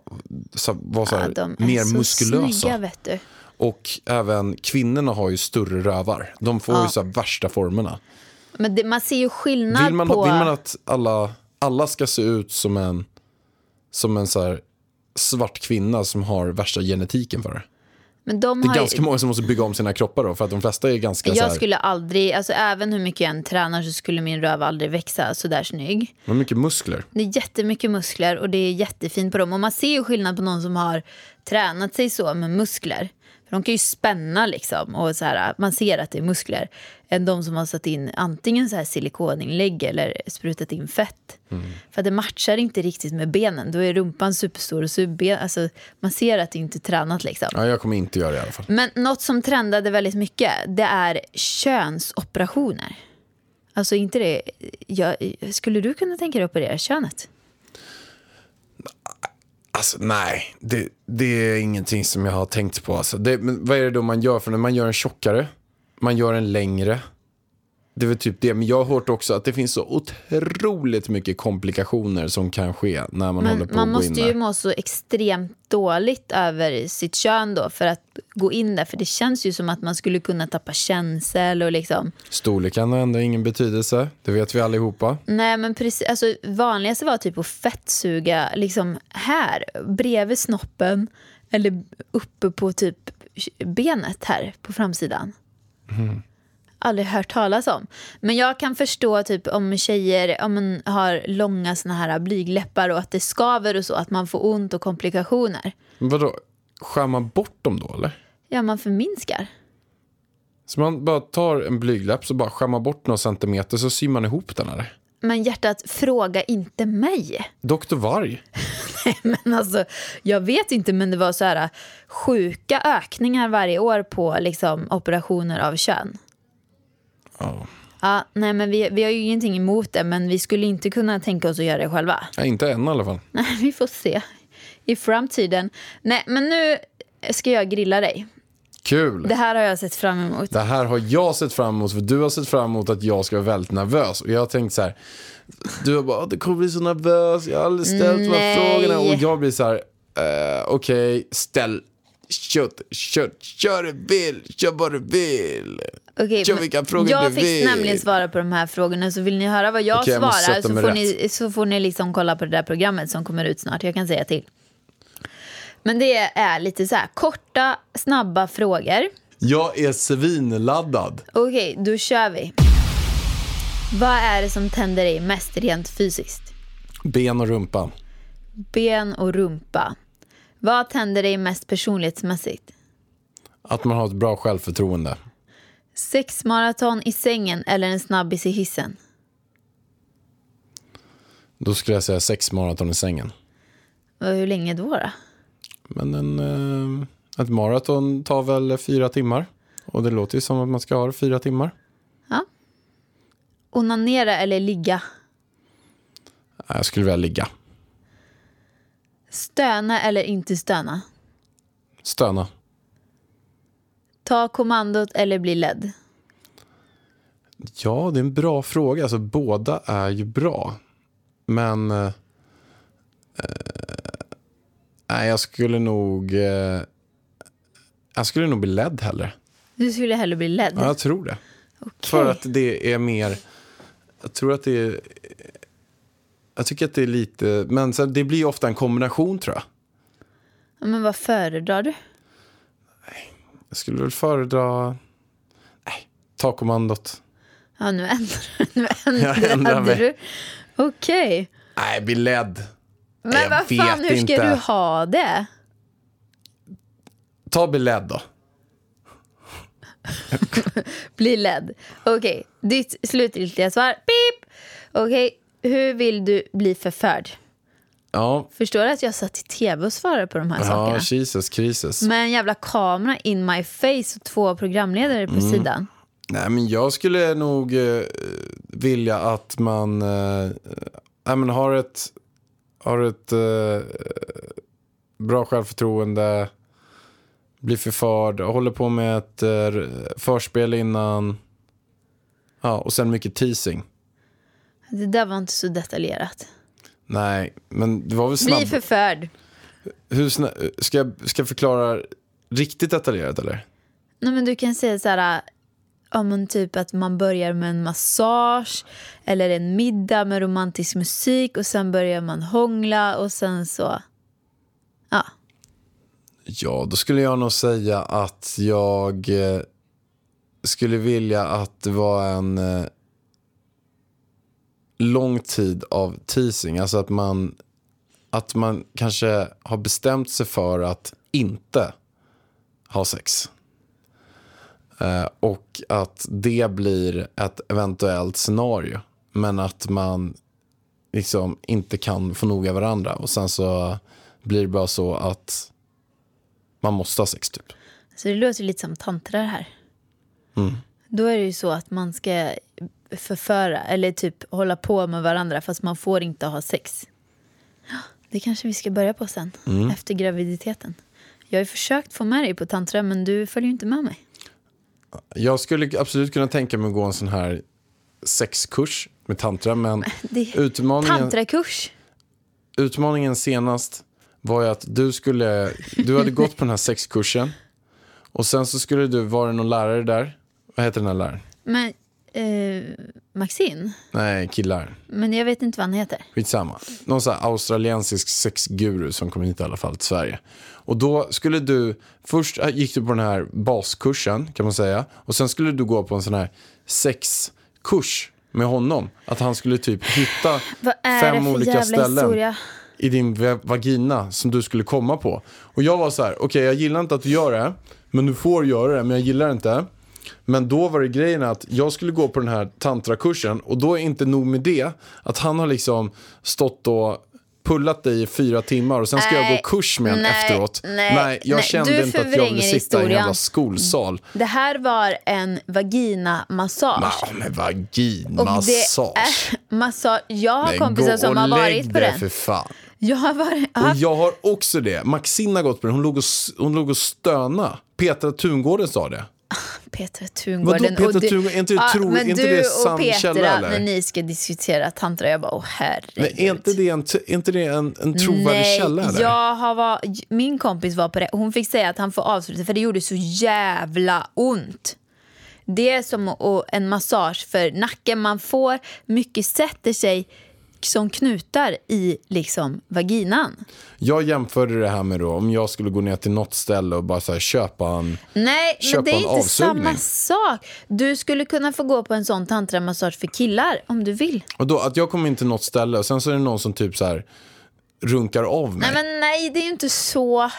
Speaker 1: så, vara så
Speaker 2: Ja,
Speaker 1: här,
Speaker 2: de är
Speaker 1: mer
Speaker 2: så
Speaker 1: muskulösa.
Speaker 2: snygga vet du.
Speaker 1: Och även kvinnorna har ju större rövar. De får ju så här värsta formerna.
Speaker 2: Men det, man ser ju skillnad
Speaker 1: Vill man,
Speaker 2: på...
Speaker 1: vill man att alla, alla ska se ut som en, som en så här svart kvinna som har värsta genetiken för det?
Speaker 2: men de
Speaker 1: Det är
Speaker 2: har ju-
Speaker 1: ganska många som måste bygga om sina kroppar då, för att de flesta är ganska
Speaker 2: Jag
Speaker 1: här,
Speaker 2: skulle aldrig, alltså även hur mycket jag än tränar så skulle min röv aldrig växa så där snygg.
Speaker 1: har mycket muskler.
Speaker 2: Det är jättemycket muskler och det är jättefint på dem. Och man ser ju skillnad på någon som har tränat sig så med muskler. För de kan ju spänna liksom och så här, man ser att det är muskler. Än de som har satt in antingen så här silikoninlägg eller sprutat in fett. För att det matchar inte riktigt med benen. Då är rumpan superstor och så är ben, alltså, man ser att det inte är tränat liksom.
Speaker 1: Ja, jag kommer inte göra det i alla fall.
Speaker 2: Men något som trendade väldigt mycket, det är könsoperationer. Alltså inte det, jag, skulle du kunna tänka dig att operera könet?
Speaker 1: Alltså nej, det, det är ingenting som jag har tänkt på. Alltså. Det, men vad är det då man gör för när man gör en tjockare? Man gör en längre. Det är väl typ det. Men jag har hört också att det finns så otroligt mycket komplikationer som kan ske när man håller
Speaker 2: Men
Speaker 1: på
Speaker 2: man måste
Speaker 1: där.
Speaker 2: ju må så extremt dåligt över sitt kön då för att gå in där. För det känns ju som att man skulle kunna tappa känsel och liksom.
Speaker 1: Storleken har ändå ingen betydelse. Det vet vi allihopa.
Speaker 2: Nej men precis, alltså vanligaste var typ att fettsuga liksom här bredvid snoppen eller uppe på typ benet här på framsidan. Aldrig hört talas om. Men jag kan förstå typ om tjejer om man har långa såna här blygläppar och att det skaver och så, att man får ont och komplikationer.
Speaker 1: Men vadå, skär man bort dem då eller?
Speaker 2: Ja, man förminskar.
Speaker 1: Så man bara tar en blygdläpp så bara skär man bort några centimeter så syr man ihop den eller?
Speaker 2: Men hjärtat, fråga inte mig.
Speaker 1: Doktor Varg. *laughs*
Speaker 2: Men alltså, jag vet inte, men det var så här sjuka ökningar varje år på liksom, operationer av kön.
Speaker 1: Ja.
Speaker 2: Ja, nej, men vi, vi har ju ingenting emot det, men vi skulle inte kunna tänka oss att göra det själva.
Speaker 1: Ja, inte än i alla fall. *laughs*
Speaker 2: Nej, vi får se i framtiden. Nej, men nu ska jag grilla dig.
Speaker 1: Kul.
Speaker 2: Det här har jag sett fram emot.
Speaker 1: Det här har jag sett fram emot för du har sett fram emot att jag ska vara väldigt nervös. Och jag har tänkt så här, du har bara, "Åh, det kommer bli så nervös, jag har aldrig ställt de här
Speaker 2: Nej.
Speaker 1: frågorna. Och jag blir så här, eh, okej, ställ, kör, kör, kör du vill, kör vad du vill.
Speaker 2: Okej,
Speaker 1: Kör vilka frågor
Speaker 2: jag
Speaker 1: du
Speaker 2: fick
Speaker 1: vill.
Speaker 2: nämligen svara på de här frågorna, så vill ni höra vad jag
Speaker 1: jag måste
Speaker 2: svarar
Speaker 1: sätta
Speaker 2: så får, ni, så får ni liksom kolla på det där programmet som kommer ut snart. Jag kan säga till. Men det är lite så här korta, snabba frågor.
Speaker 1: Jag är svinladdad.
Speaker 2: Okej, då kör vi. Vad är det som tänder dig mest rent fysiskt?
Speaker 1: Ben och rumpa.
Speaker 2: Ben och rumpa. Vad tänder dig mest personlighetsmässigt?
Speaker 1: Att man har ett bra självförtroende.
Speaker 2: Sex maraton i sängen eller en snabbis i hissen?
Speaker 1: Då skulle jag säga sex maraton i sängen.
Speaker 2: Och hur länge då? då?
Speaker 1: Men en, eh, ett maraton tar väl fyra timmar. Och det låter ju som att man ska ha det fyra timmar.
Speaker 2: Ja, Onanera eller ligga?
Speaker 1: Jag skulle vilja ligga.
Speaker 2: Stöna eller inte stöna?
Speaker 1: Stöna.
Speaker 2: Ta kommandot eller bli ledd?
Speaker 1: Ja, det är en bra fråga. Alltså, båda är ju bra. Men... Eh, eh, nej, jag skulle nog... Eh, jag skulle nog bli ledd hellre.
Speaker 2: Du skulle hellre bli ledd?
Speaker 1: Ja, jag tror det.
Speaker 2: Okej.
Speaker 1: För att det är mer... Jag tror att det är... Jag tycker att det är lite... Men så det blir ofta en kombination, tror jag.
Speaker 2: Ja, Men vad föredrar du?
Speaker 1: Jag skulle väl föredra... Nej, ta kommandot.
Speaker 2: Ja, nu ändrar, *laughs* nu
Speaker 1: Jag ändrar
Speaker 2: ändrade
Speaker 1: mig.
Speaker 2: du. Okej.
Speaker 1: Nej, bli ledd.
Speaker 2: Men
Speaker 1: Jag
Speaker 2: vad fan, hur ska
Speaker 1: inte.
Speaker 2: du ha det?
Speaker 1: Ta bli ledd då. *laughs*
Speaker 2: Bli ledd. Okej, ditt slutgiltiga svar. Pip! Okej, hur vill du bli förförd?
Speaker 1: Ja,
Speaker 2: Förstår du att jag satt i tv och svarade på de här
Speaker 1: ja
Speaker 2: sakerna?
Speaker 1: Jesus, krisis.
Speaker 2: Med en jävla kamera in my face och två programledare på
Speaker 1: Mm.
Speaker 2: sidan.
Speaker 1: Nej, men jag skulle nog eh, vilja att man eh, nej, men har ett, har ett eh, bra självförtroende, blir förförd, håller på med ett eh, förspel innan. Ja, och sen mycket teasing.
Speaker 2: Det där var inte så detaljerat.
Speaker 1: Nej, men det var väl
Speaker 2: Bli
Speaker 1: snabbt.
Speaker 2: förförd.
Speaker 1: Hur sna- ska, jag, ska jag förklara riktigt detaljerat eller?
Speaker 2: Nej, men du kan säga så här, ja, men typ att man börjar med en massage eller en middag med romantisk musik och sen börjar man hångla och sen så... Ja,
Speaker 1: Ja, då skulle jag nog säga att jag eh, skulle vilja att det var en eh, lång tid av teasing. Alltså att man, att man kanske har bestämt sig för att inte ha sex. Eh, och att det blir ett eventuellt scenario. Men att man liksom inte kan få nog av varandra. Och sen så blir det bara så att man måste ha sex typ.
Speaker 2: så det låter lite som tantra här. Då är det ju så att man ska förföra eller typ hålla på med varandra fast man får inte ha sex. Det kanske vi ska börja på sen, efter graviditeten. Jag har ju försökt få med dig på tantra men du följer ju inte med mig.
Speaker 1: Jag skulle absolut kunna tänka mig att gå en sån här sexkurs med tantra. Men *laughs*
Speaker 2: Det-
Speaker 1: utmaningen,
Speaker 2: Tantrakurs.
Speaker 1: utmaningen senast var ju att du skulle, du hade gått på den här sexkursen. Och sen så skulle du, var det någon lärare där? Vad heter den här läraren?
Speaker 2: Men eh, Maxine?
Speaker 1: Nej, killar.
Speaker 2: Men jag vet inte vad han heter.
Speaker 1: Skitsamma. Någon sån här australiensisk sexguru som kom hit i alla fall till Sverige. Och då skulle du, först äh, gick du på den här baskursen kan man säga. Och sen skulle du gå på en sån här sexkurs med honom. Att han skulle typ hitta *laughs* fem olika ställen
Speaker 2: historia?
Speaker 1: i din va- vagina som du skulle komma på. Och jag var så här, okej jag gillar inte att du gör det, men du får göra det, men jag gillar det inte. Men då var det grejen att jag skulle gå på den här tantrakursen och då är inte nog med det, att han har liksom stått och pullat dig i fyra timmar och sen ska jag
Speaker 2: Nej,
Speaker 1: gå kurs med honom
Speaker 2: nej,
Speaker 1: efteråt.
Speaker 2: nej,
Speaker 1: jag
Speaker 2: nej,
Speaker 1: kände inte att jag ville sitta i en jävla skolsal.
Speaker 2: Det här var en vaginamassage.
Speaker 1: Ja, men vaginmassage.
Speaker 2: massage. Jag har
Speaker 1: Nej,
Speaker 2: kompisar som har varit på den.
Speaker 1: för fan.
Speaker 2: Jag har varit...
Speaker 1: Och jag har också det. Maxine har gått på det. Hon låg och, hon låg och stöna. Petra Tungården sa det. *laughs*
Speaker 2: Petra Tungården.
Speaker 1: Vadå
Speaker 2: och du-
Speaker 1: Tungården? Är inte
Speaker 2: Ja,
Speaker 1: tro-
Speaker 2: men
Speaker 1: inte
Speaker 2: du
Speaker 1: det
Speaker 2: och
Speaker 1: sann
Speaker 2: Petra,
Speaker 1: källa, eller?
Speaker 2: när ni ska diskutera tantra, jag bara, åh herregud.
Speaker 1: Men är inte det en, är inte det en, en trovärdig
Speaker 2: Nej,
Speaker 1: källa? Eller?
Speaker 2: jag har var, min kompis var på det. Hon fick säga att han får avsluta för det gjorde så jävla ont. Det är som en massage för nacken. Man får, mycket sätter sig som knutar i liksom vaginan.
Speaker 1: Jag jämförde det här med då, om jag skulle gå ner till något ställe och bara så här, köpa en...
Speaker 2: Nej,
Speaker 1: Köpa
Speaker 2: men det är inte
Speaker 1: avsugning.
Speaker 2: samma sak. Du skulle kunna få gå på en sån tantramassage för killar om du vill.
Speaker 1: Och då, att jag kommer in till något ställe och sen så är det någon som typ så här runkar av mig.
Speaker 2: Nej, men nej, det är ju inte så.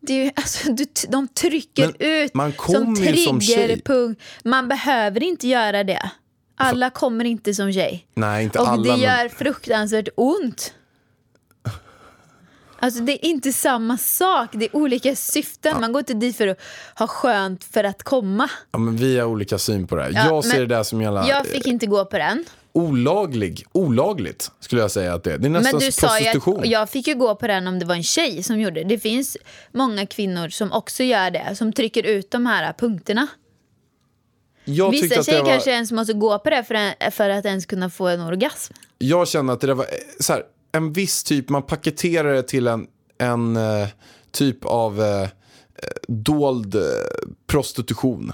Speaker 2: Det är ju, alltså, du, de trycker
Speaker 1: Men
Speaker 2: ut
Speaker 1: man
Speaker 2: som triggerpunkt. Man behöver inte göra det. Alla kommer inte som tjej.
Speaker 1: Nej, inte
Speaker 2: Och
Speaker 1: alla.
Speaker 2: det
Speaker 1: men-
Speaker 2: gör fruktansvärt ont. Alltså det är inte samma sak, det är olika syften. Man går inte dit för att ha skönt för att komma.
Speaker 1: Ja, men vi har olika syn på det här.
Speaker 2: Ja,
Speaker 1: jag ser det där som jävla
Speaker 2: Jag fick inte gå på den.
Speaker 1: olaglig, olagligt skulle jag säga att det är. Det är nästan
Speaker 2: Men du sa ju
Speaker 1: prostitution.
Speaker 2: att jag fick ju gå på den om det var en tjej som gjorde det. Det finns många kvinnor som också gör det, som trycker ut de här punkterna.
Speaker 1: Jag,
Speaker 2: Vissa tjejer
Speaker 1: var,
Speaker 2: kanske ens måste gå på det för, en, för att ens kunna få en orgasm.
Speaker 1: jag känner att det var eh, så här, en viss typ, man paketerar det till en, en eh, typ av eh, dold prostitution.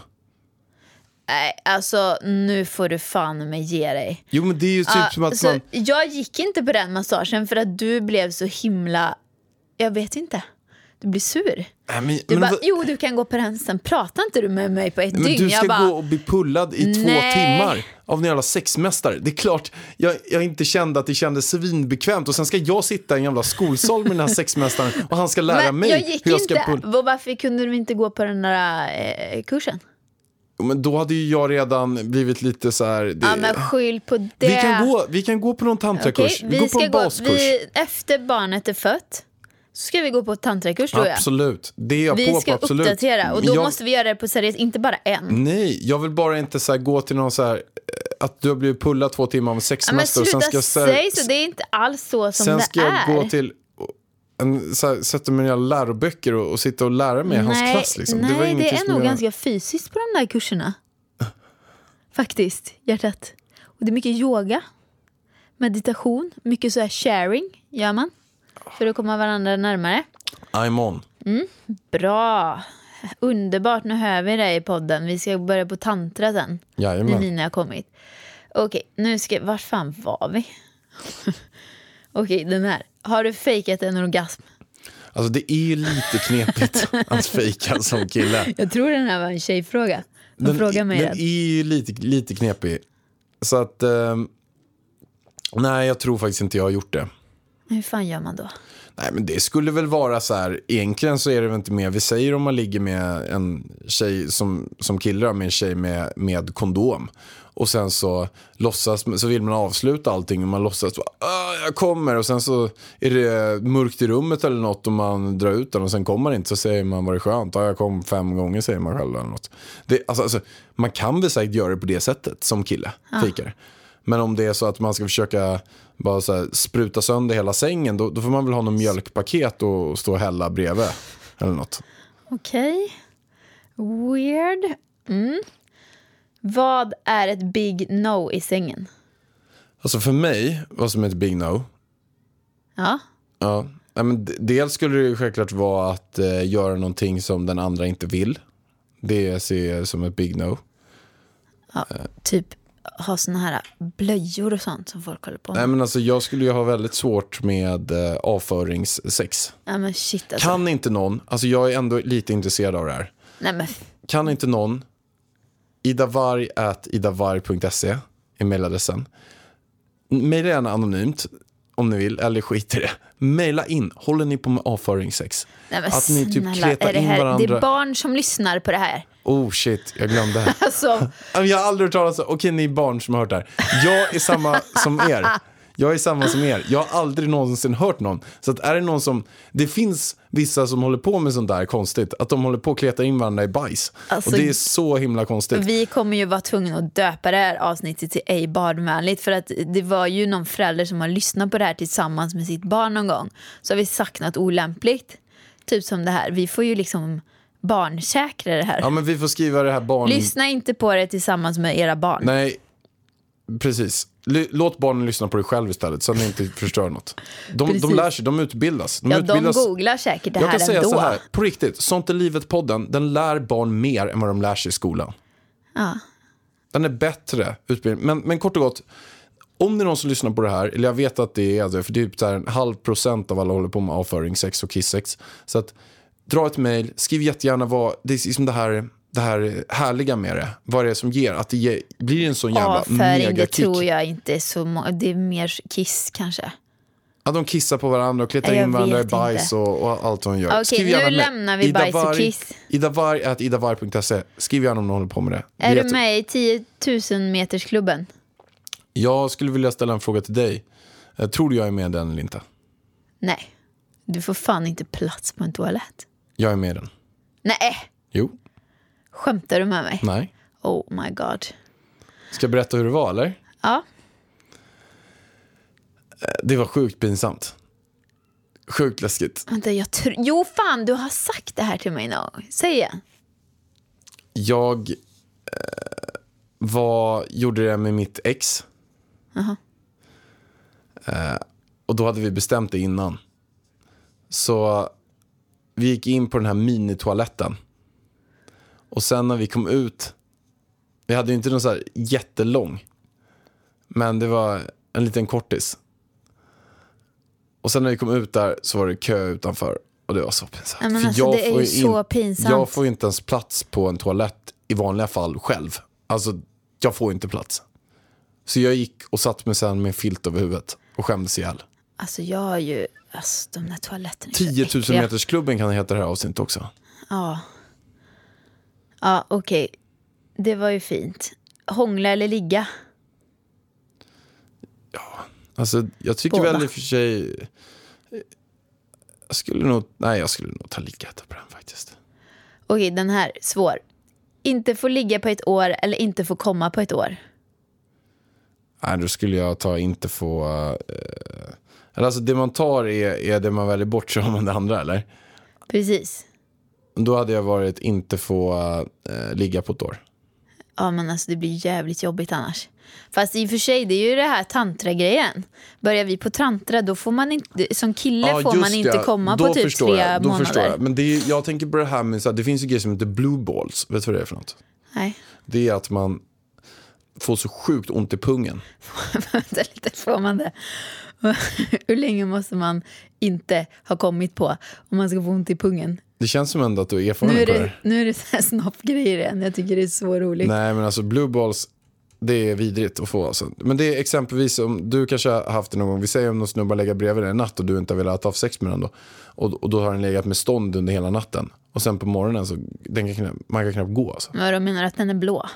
Speaker 2: Nej, alltså nu får du fan med ge dig.
Speaker 1: Jo men det är ju typ
Speaker 2: Ja,
Speaker 1: som att man...
Speaker 2: Jag gick inte på den massagen för att du blev så himla... Jag vet inte. Du blir sur.
Speaker 1: Nej, men,
Speaker 2: Du
Speaker 1: men,
Speaker 2: bara, jo du kan gå på den, sen pratar inte du med mig på ett
Speaker 1: men
Speaker 2: dygn.
Speaker 1: du ska
Speaker 2: jag bara,
Speaker 1: gå och bli pullad i två
Speaker 2: Nej.
Speaker 1: timmar av en jävla sexmästare. Det är klart, jag, jag inte kände att det kändes svinbekvämt och sen ska jag sitta i en jävla skolsal med den här sexmästaren och han ska lära
Speaker 2: men
Speaker 1: mig
Speaker 2: jag gick
Speaker 1: hur jag ska
Speaker 2: inte.
Speaker 1: pulla.
Speaker 2: Varför kunde du inte gå på den där eh, kursen?
Speaker 1: Men då hade ju jag redan blivit lite så här... Det,
Speaker 2: Ja men skyll på det.
Speaker 1: vi, kan gå, vi kan gå på någon tantrakurs.
Speaker 2: Okej,
Speaker 1: vi går på en
Speaker 2: gå,
Speaker 1: baskurs.
Speaker 2: vi, efter barnet är fött så ska vi gå på tantrakurs och jag.
Speaker 1: Absolut, det är jag
Speaker 2: Vi
Speaker 1: på
Speaker 2: ska
Speaker 1: på. Absolut.
Speaker 2: uppdatera och då
Speaker 1: jag,
Speaker 2: måste vi göra det på seriöst, inte bara en.
Speaker 1: Nej, jag vill bara inte så gå till någon så här... eh, Att du har blivit pullad två timmar av en
Speaker 2: Ja, men sluta
Speaker 1: sen ska,
Speaker 2: säg så, det är inte alls så som
Speaker 1: sen
Speaker 2: det
Speaker 1: ska jag
Speaker 2: är.
Speaker 1: gå till en, så här, sätta mig i läroböcker och, och sitta och lära mig hans
Speaker 2: nej,
Speaker 1: klass. Liksom.
Speaker 2: nej,
Speaker 1: det, var
Speaker 2: det, är nog
Speaker 1: jag-
Speaker 2: ganska fysiskt på de där kurserna. *laughs* Faktiskt, hjärtat. Och det är mycket yoga, meditation, mycket så här sharing gör man. För att komma varandra närmare.
Speaker 1: I'm on.
Speaker 2: Bra! Underbart, nu hör vi dig i podden. Vi ska börja på tantra sen. När
Speaker 1: Jajamän.
Speaker 2: Nina har kommit. Okej, nu ska... Var fan var vi? *laughs* Okej, den här. Har du fejkat en orgasm?
Speaker 1: Alltså det är ju lite knepigt *laughs* att fejka som kille.
Speaker 2: Jag tror den här var en tjejfråga. De
Speaker 1: Den,
Speaker 2: frågar mig
Speaker 1: den
Speaker 2: den.
Speaker 1: är ju lite, lite knepig. Så att... ehm, nej, jag tror faktiskt inte jag har gjort det.
Speaker 2: Hur fan gör man då?
Speaker 1: Nej, men det skulle väl vara så här. Egentligen så är det väl inte mer. Vi säger om man ligger med en tjej som, som kille då, med en tjej med, med kondom. Och sen så låtsas, så vill man avsluta allting och man låtsas ah, jag kommer och sen så är det mörkt i rummet eller något och man drar ut den och sen kommer man inte så säger man var det skönt, jag kom fem gånger säger man själv eller något. Det, alltså, alltså, man kan väl säkert göra det på det sättet som kille, fikar. Men om det är så att man ska försöka bara så spruta sönder hela sängen då, då får man väl ha någon mjölkpaket och stå och hälla bredvid. Eller något.
Speaker 2: Okej. Weird. Mm. Vad är ett big no i sängen?
Speaker 1: Alltså för mig, vad som är ett big no.
Speaker 2: Ja.
Speaker 1: Ja, men dels skulle det självklart vara att eh, göra någonting som den andra inte vill. Det ser jag som ett big no.
Speaker 2: ja. Typ ha såna här blöjor och sånt som folk håller på med.
Speaker 1: Nej men alltså jag skulle ju ha väldigt svårt med eh, avföringssex.
Speaker 2: Ja men shit alltså.
Speaker 1: Kan inte någon, alltså jag är ändå lite intresserad av det här.
Speaker 2: Nej men
Speaker 1: Kan inte någon, idavarg.idavarg.se är mailadressen. Maila gärna anonymt om ni vill, eller skit i det. Maila in, håller ni på med avföringssex?
Speaker 2: Nej, men
Speaker 1: Att ni typ
Speaker 2: snälla,
Speaker 1: kletar
Speaker 2: är det,
Speaker 1: in
Speaker 2: här, det
Speaker 1: varandra.
Speaker 2: är barn som lyssnar på det här.
Speaker 1: Oh shit, jag glömde. *laughs*
Speaker 2: Alltså,
Speaker 1: Jag har aldrig hört talas om, okej ni barn som har hört det här. Jag är samma som er. Jag är samma som er. Jag har aldrig någonsin hört någon. Så att är det någon som, det finns vissa som håller på med sånt där konstigt. Att de håller på att kleta in varandra i bajs.
Speaker 2: Alltså,
Speaker 1: och det är så himla konstigt.
Speaker 2: vi kommer ju vara tvungna att döpa det här avsnittet till ej barnvänligt. För att det var ju någon förälder som har lyssnat på det här tillsammans med sitt barn någon gång. Så har vi sagt något olämpligt. Typ som det här. Vi får ju liksom barnsäkra det här.
Speaker 1: Ja men vi får skriva det här barn...
Speaker 2: Lyssna inte på det tillsammans med era barn.
Speaker 1: Nej, precis. L- Låt barnen lyssna på det själv istället så att ni inte förstör något. De, de lär sig, de utbildas. De
Speaker 2: ja, de
Speaker 1: utbildas
Speaker 2: googlar säkert det
Speaker 1: Jag
Speaker 2: här
Speaker 1: kan säga
Speaker 2: ändå.
Speaker 1: så här, på riktigt, Sånt är livet-podden, den lär barn mer än vad de lär sig i skolan.
Speaker 2: Ja.
Speaker 1: Den är bättre utbildning. Men, men kort och gott, om det är någon som lyssnar på det här, eller jag vet att det är det, för det är typ en halv procent av alla håller på med avföring, sex och kissex. Så att, dra ett mejl, skriv jättegärna vad, det är liksom det här, det här härliga med det. Vad det är som ger, att det ger, blir en sån jävla
Speaker 2: Avföring, det
Speaker 1: megakick.
Speaker 2: tror jag inte så Det är mer kiss kanske.
Speaker 1: Att de kissar på varandra och kletar in varandra i bajs och, och allt vad de gör.
Speaker 2: Okej, nu
Speaker 1: med.
Speaker 2: lämnar vi bajs och kiss.
Speaker 1: Idavarg, idavarg.se. Skriv gärna om någon håller på med det. det
Speaker 2: Är du
Speaker 1: jätte-
Speaker 2: med i 10 000 metersklubben?
Speaker 1: Jag skulle vilja ställa en fråga till dig. Eh, Tror du jag är med i den eller inte?
Speaker 2: Nej. Du får fan inte plats på en toalett.
Speaker 1: Jag är med i den.
Speaker 2: Nej,
Speaker 1: Jo,
Speaker 2: skämtar du med mig?
Speaker 1: nej.
Speaker 2: Oh my god.
Speaker 1: Ska jag berätta hur det var eller?
Speaker 2: Ja,
Speaker 1: Det var sjukt pinsamt. Sjukt läskigt.
Speaker 2: vänta, jag tror... Jo, fan, du har sagt det här till mig någon gång. Säg igen.
Speaker 1: Jag eh, var, gjorde det med mitt ex. Eh, och då hade vi bestämt det innan. Så vi gick in på den här minitoaletten. Och sen när vi kom ut, vi hade ju inte någon så här jättelång. Men det var en liten kortis. Och sen när vi kom ut där så var det kö utanför. Och det var så pinsamt.
Speaker 2: Men
Speaker 1: För
Speaker 2: alltså, det är ju så pinsamt.
Speaker 1: Jag får ju inte ens plats på en toalett i vanliga fall själv. Alltså, jag får inte plats. Så jag gick och satt mig sen med en filt över huvudet och skämdes ihjäl.
Speaker 2: Alltså, jag har ju... Alltså, de där toaletterna är så
Speaker 1: 10 000
Speaker 2: äckliga.
Speaker 1: meters klubben kan heta det här avsnittet också.
Speaker 2: Ja. Ja, okej. Det var ju fint. Hångla eller ligga?
Speaker 1: Alltså, jag tycker
Speaker 2: Båda.
Speaker 1: väl i och för sig... Jag skulle nog, nej jag skulle nog ta lika på den faktiskt.
Speaker 2: Okej, den här, svår. Inte få ligga på ett år eller inte få komma på ett år?
Speaker 1: Nej, då skulle jag ta inte få... Eh, eller alltså det man tar är, är det man väljer bort så har man det andra eller?
Speaker 2: Precis.
Speaker 1: Då hade jag varit inte få eh, ligga på ett år.
Speaker 2: Ja, men alltså det blir jävligt jobbigt annars. Fast i och för sig, det är ju det här tantra-grejen. Börjar vi på tantra, då får man inte, som kille
Speaker 1: Ja,
Speaker 2: får man inte komma
Speaker 1: Då
Speaker 2: på typ tre
Speaker 1: jag, då
Speaker 2: månader.
Speaker 1: Förstår jag. Men det är, jag tänker på det här med, så här, det finns ju grejer som heter blue balls. Vet du vad det är för något?
Speaker 2: Nej,
Speaker 1: Det är att man får så sjukt ont i pungen. *laughs*
Speaker 2: vänta lite, får man det? *laughs* Hur länge måste man inte ha kommit på om man ska få ont i pungen?
Speaker 1: Det känns som ändå att du är
Speaker 2: Nu
Speaker 1: erfaren
Speaker 2: är
Speaker 1: på det
Speaker 2: det,
Speaker 1: här.
Speaker 2: nu är det så här snoppgrejer igen. Jag tycker det är så roligt.
Speaker 1: Nej men alltså blue balls, det är vidrigt att få. Alltså. Men det är exempelvis om du kanske har haft det någon gång. Vi säger om någon snubbe legat bredvid dig en natt och du inte har velat ha sex med den då. Och, och då har den legat med stånd under hela natten. Och sen på morgonen så den kan knappt, man kan knappt gå. Alltså.
Speaker 2: Vad de menar att den är blå?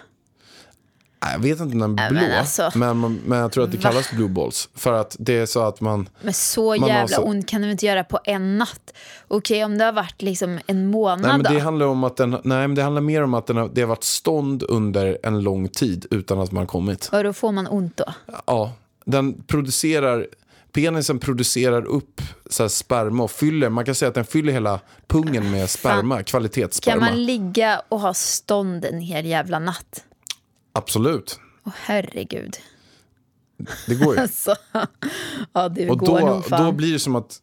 Speaker 1: Jag vet inte om den är blå,
Speaker 2: men
Speaker 1: men,
Speaker 2: alltså.
Speaker 1: man, men jag tror att det kallas blue balls. För att det är så att man,
Speaker 2: Men så
Speaker 1: Man
Speaker 2: jävla
Speaker 1: så-
Speaker 2: ont kan du inte göra på en natt. Okej, om det har varit liksom en månad
Speaker 1: nej, men
Speaker 2: då?
Speaker 1: det handlar om att den, nej men det handlar mer om att den har, det har varit stånd under en lång tid utan att man har kommit.
Speaker 2: Och då får man ont då?
Speaker 1: Ja, den producerar, penisen producerar upp så sperma och fyller, man kan säga att den fyller hela pungen med sperma,
Speaker 2: Kan
Speaker 1: kvalitetssperma.
Speaker 2: man ligga och ha stånd en hel jävla natt?
Speaker 1: Absolut,
Speaker 2: Åh herregud.
Speaker 1: det går ju. *laughs*
Speaker 2: Alltså, ja det
Speaker 1: och
Speaker 2: går
Speaker 1: då,
Speaker 2: nog fan.
Speaker 1: då blir det som att